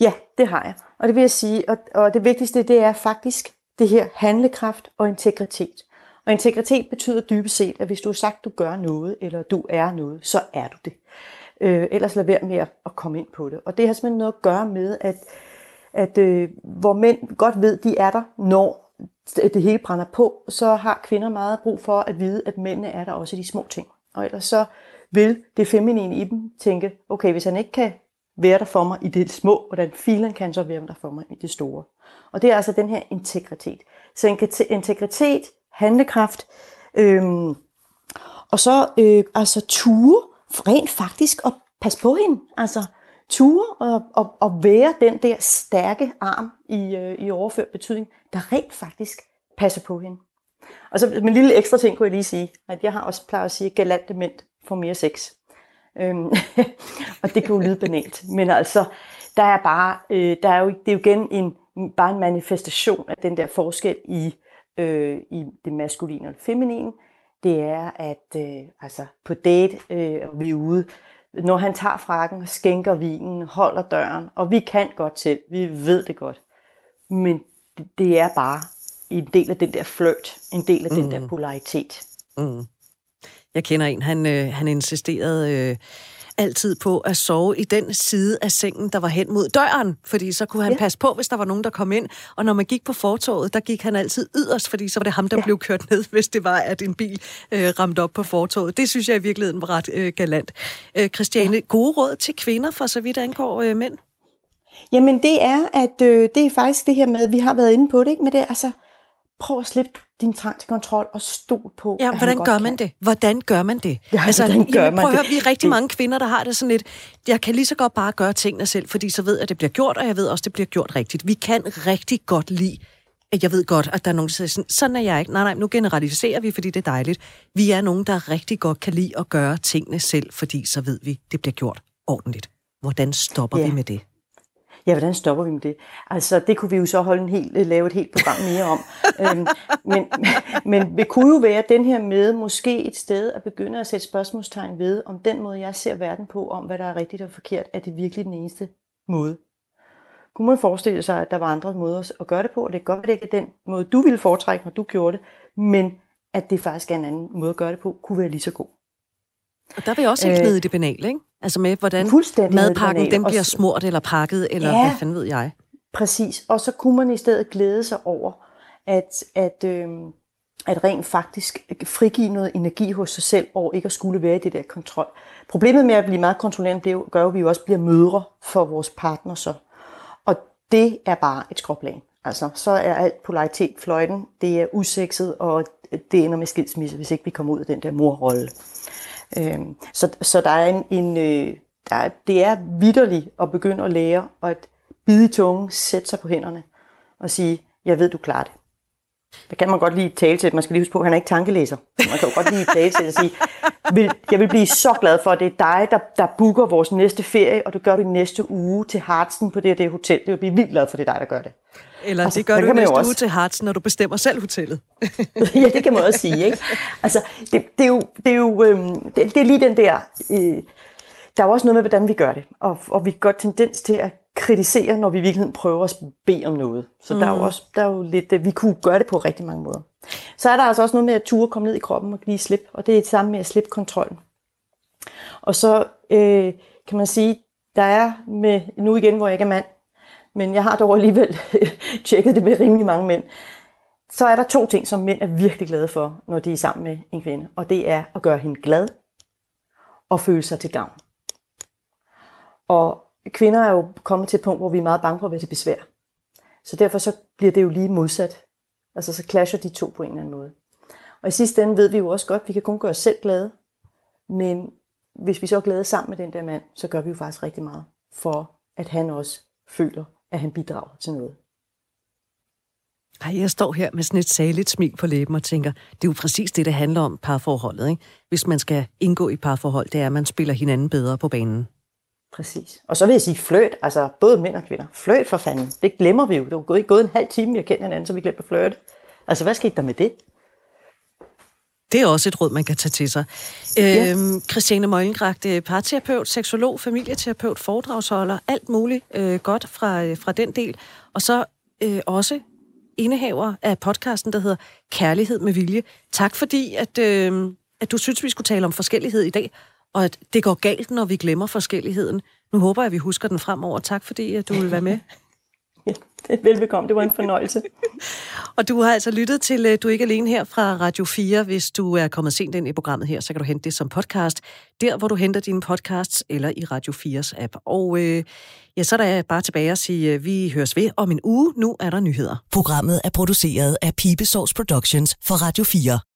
Ja, det har jeg. Og det vil jeg sige, og, og det vigtigste, det er faktisk det her handlekraft og integritet. Og integritet betyder dybest set, at hvis du har sagt, du gør noget, eller du er noget, så er du det. Øh, ellers lad være med at komme ind på det. Og det har simpelthen noget at gøre med, at, at øh, hvor mænd godt ved, de er der, når det hele brænder på, så har kvinder meget brug for at vide, at mændene er der også i de små ting. Og ellers så vil det feminine i dem tænke, okay, hvis han ikke kan være der for mig i det små, hvordan filen kan så være der for mig i det store. Og det er altså den her integritet. Så integritet, handlekraft, øhm, og så øh, altså ture rent faktisk at passe på hende. Altså ture og, og, og være den der stærke arm i, øh, i overført betydning, der rent faktisk passer på hende. Og så en lille ekstra ting kunne jeg lige sige, at jeg har også plejet at sige, at galante mænd får mere sex. Øhm, og det kan jo lyde banalt, men altså, der er bare, øh, der er jo, det er jo igen en, bare en manifestation af den der forskel i, øh, i det maskuline og det feminine. Det er, at øh, altså på date, øh, og vi er ude, når han tager frakken, skænker vinen, holder døren, og vi kan godt selv, vi ved det godt. Men det er bare en del af den der flirt, en del af mm. den der mm. polaritet. Mm. Jeg kender en, han, øh, han insisterede øh, altid på at sove i den side af sengen, der var hen mod døren, fordi så kunne han ja. passe på, hvis der var nogen, der kom ind. Og når man gik på fortoget, der gik han altid yderst, fordi så var det ham, der ja. blev kørt ned, hvis det var, at en bil øh, ramte op på fortoget. Det synes jeg i virkeligheden var ret øh, galant. Øh, Christiane, ja. gode råd til kvinder, for så vidt angår øh, mænd? Jamen det er, at øh, det er faktisk det her med, vi har været inde på det, ikke? men det er altså, prøv at slippe din trang til kontrol og stol på, Ja, hvordan gør man kan. det? Hvordan gør man det? Ja, altså, hvordan gør jamen, prøv man at høre, vi er rigtig mange kvinder, der har det sådan lidt, jeg kan lige så godt bare gøre tingene selv, fordi så ved jeg, at det bliver gjort, og jeg ved også, at det bliver gjort rigtigt. Vi kan rigtig godt lide jeg ved godt, at der er nogen, der siger sådan, sådan er jeg ikke. Nej, nej, nu generaliserer vi, fordi det er dejligt. Vi er nogen, der rigtig godt kan lide at gøre tingene selv, fordi så ved vi, det bliver gjort ordentligt. Hvordan stopper ja. vi med det? Ja, hvordan stopper vi med det? Altså, det kunne vi jo så holde en helt, lave et helt program mere om. øhm, men, men det kunne jo være den her med måske et sted at begynde at sætte spørgsmålstegn ved, om den måde, jeg ser verden på, om hvad der er rigtigt og forkert, er det virkelig den eneste måde. Kunne man forestille sig, at der var andre måder at gøre det på, og det kan godt være, det ikke er den måde, du ville foretrække, når du gjorde det, men at det faktisk er en anden måde at gøre det på, kunne være lige så god. Og der vil jeg også ikke øh, i det banale, ikke? Altså med, hvordan madpakken den bliver smurt eller pakket, eller ja, hvad fanden ved jeg. Præcis. Og så kunne man i stedet glæde sig over, at, at, øh, at rent faktisk frigive noget energi hos sig selv, og ikke at skulle være i det der kontrol. Problemet med at blive meget kontrollerende, det gør at vi jo også bliver mødre for vores partner så. Og det er bare et skråplan. Altså, så er alt polaritet fløjten, det er usekset, og det ender med skilsmisse, hvis ikke vi kommer ud af den der morrolle. Øh, så, så der er en, en øh, der er, det er vidderligt at begynde at lære og at bide i tungen, sætte sig på hænderne og sige, jeg ved, du klarer det. Der kan man godt lige tale til. Man skal lige huske på, at han er ikke tankelæser. Man kan jo godt lige tale til og sige, vil, jeg vil blive så glad for, at det er dig, der, der booker vores næste ferie, og du gør det næste uge til Hartsen på det, det hotel. Det vil blive vildt glad for, det er dig, der gør det. Eller altså, det gør du næste også... uge til Hartsen, når du bestemmer selv hotellet. ja, det kan man også sige. Ikke? Altså, det, det, er jo, det, er jo øhm, det, det er lige den der... Øh, der er jo også noget med, hvordan vi gør det. Og, og vi har godt tendens til at kritisere, når vi i virkeligheden prøver at bede om noget. Så mm. der er jo mm. også der er jo lidt, vi kunne gøre det på rigtig mange måder. Så er der altså også noget med at ture komme ned i kroppen og give slip, og det er det samme med at slippe kontrollen. Og så øh, kan man sige, der er med, nu igen, hvor jeg ikke er mand, men jeg har dog alligevel tjekket det med rimelig mange mænd, så er der to ting, som mænd er virkelig glade for, når de er sammen med en kvinde, og det er at gøre hende glad og føle sig til gavn. Og kvinder er jo kommet til et punkt, hvor vi er meget bange for at være til besvær. Så derfor så bliver det jo lige modsat. Altså så clasher de to på en eller anden måde. Og i sidste ende ved vi jo også godt, at vi kan kun gøre os selv glade. Men hvis vi så er glade sammen med den der mand, så gør vi jo faktisk rigtig meget for, at han også føler, at han bidrager til noget. Ej, jeg står her med sådan et saligt smil på læben og tænker, det er jo præcis det, det handler om parforholdet. Ikke? Hvis man skal indgå i parforhold, det er, at man spiller hinanden bedre på banen. Præcis. Og så vil jeg sige fløjt, altså både mænd og kvinder. Fløjt for fanden, det glemmer vi jo. Det er gået, gået en halv time, vi har kendt hinanden, så vi glemmer fløjt. Altså, hvad skete der med det? Det er også et råd, man kan tage til sig. Ja. Øhm, Christiane Møglengragt, parterapeut, seksolog, familieterapeut, foredragsholder, alt muligt øh, godt fra, øh, fra den del. Og så øh, også indehaver af podcasten, der hedder Kærlighed med Vilje. Tak fordi, at, øh, at du synes, vi skulle tale om forskellighed i dag, og at det går galt, når vi glemmer forskelligheden. Nu håber jeg, at vi husker den fremover. Tak fordi, at du vil være med. Ja, velbekomme. Det var en fornøjelse. og du har altså lyttet til øh, Du er ikke alene her fra Radio 4. Hvis du er kommet sent ind i programmet her, så kan du hente det som podcast, der hvor du henter dine podcasts, eller i Radio 4's app. Og øh, ja, så er der bare tilbage at sige, at øh, vi høres ved om en uge. Nu er der nyheder. Programmet er produceret af Pibesovs Productions for Radio 4.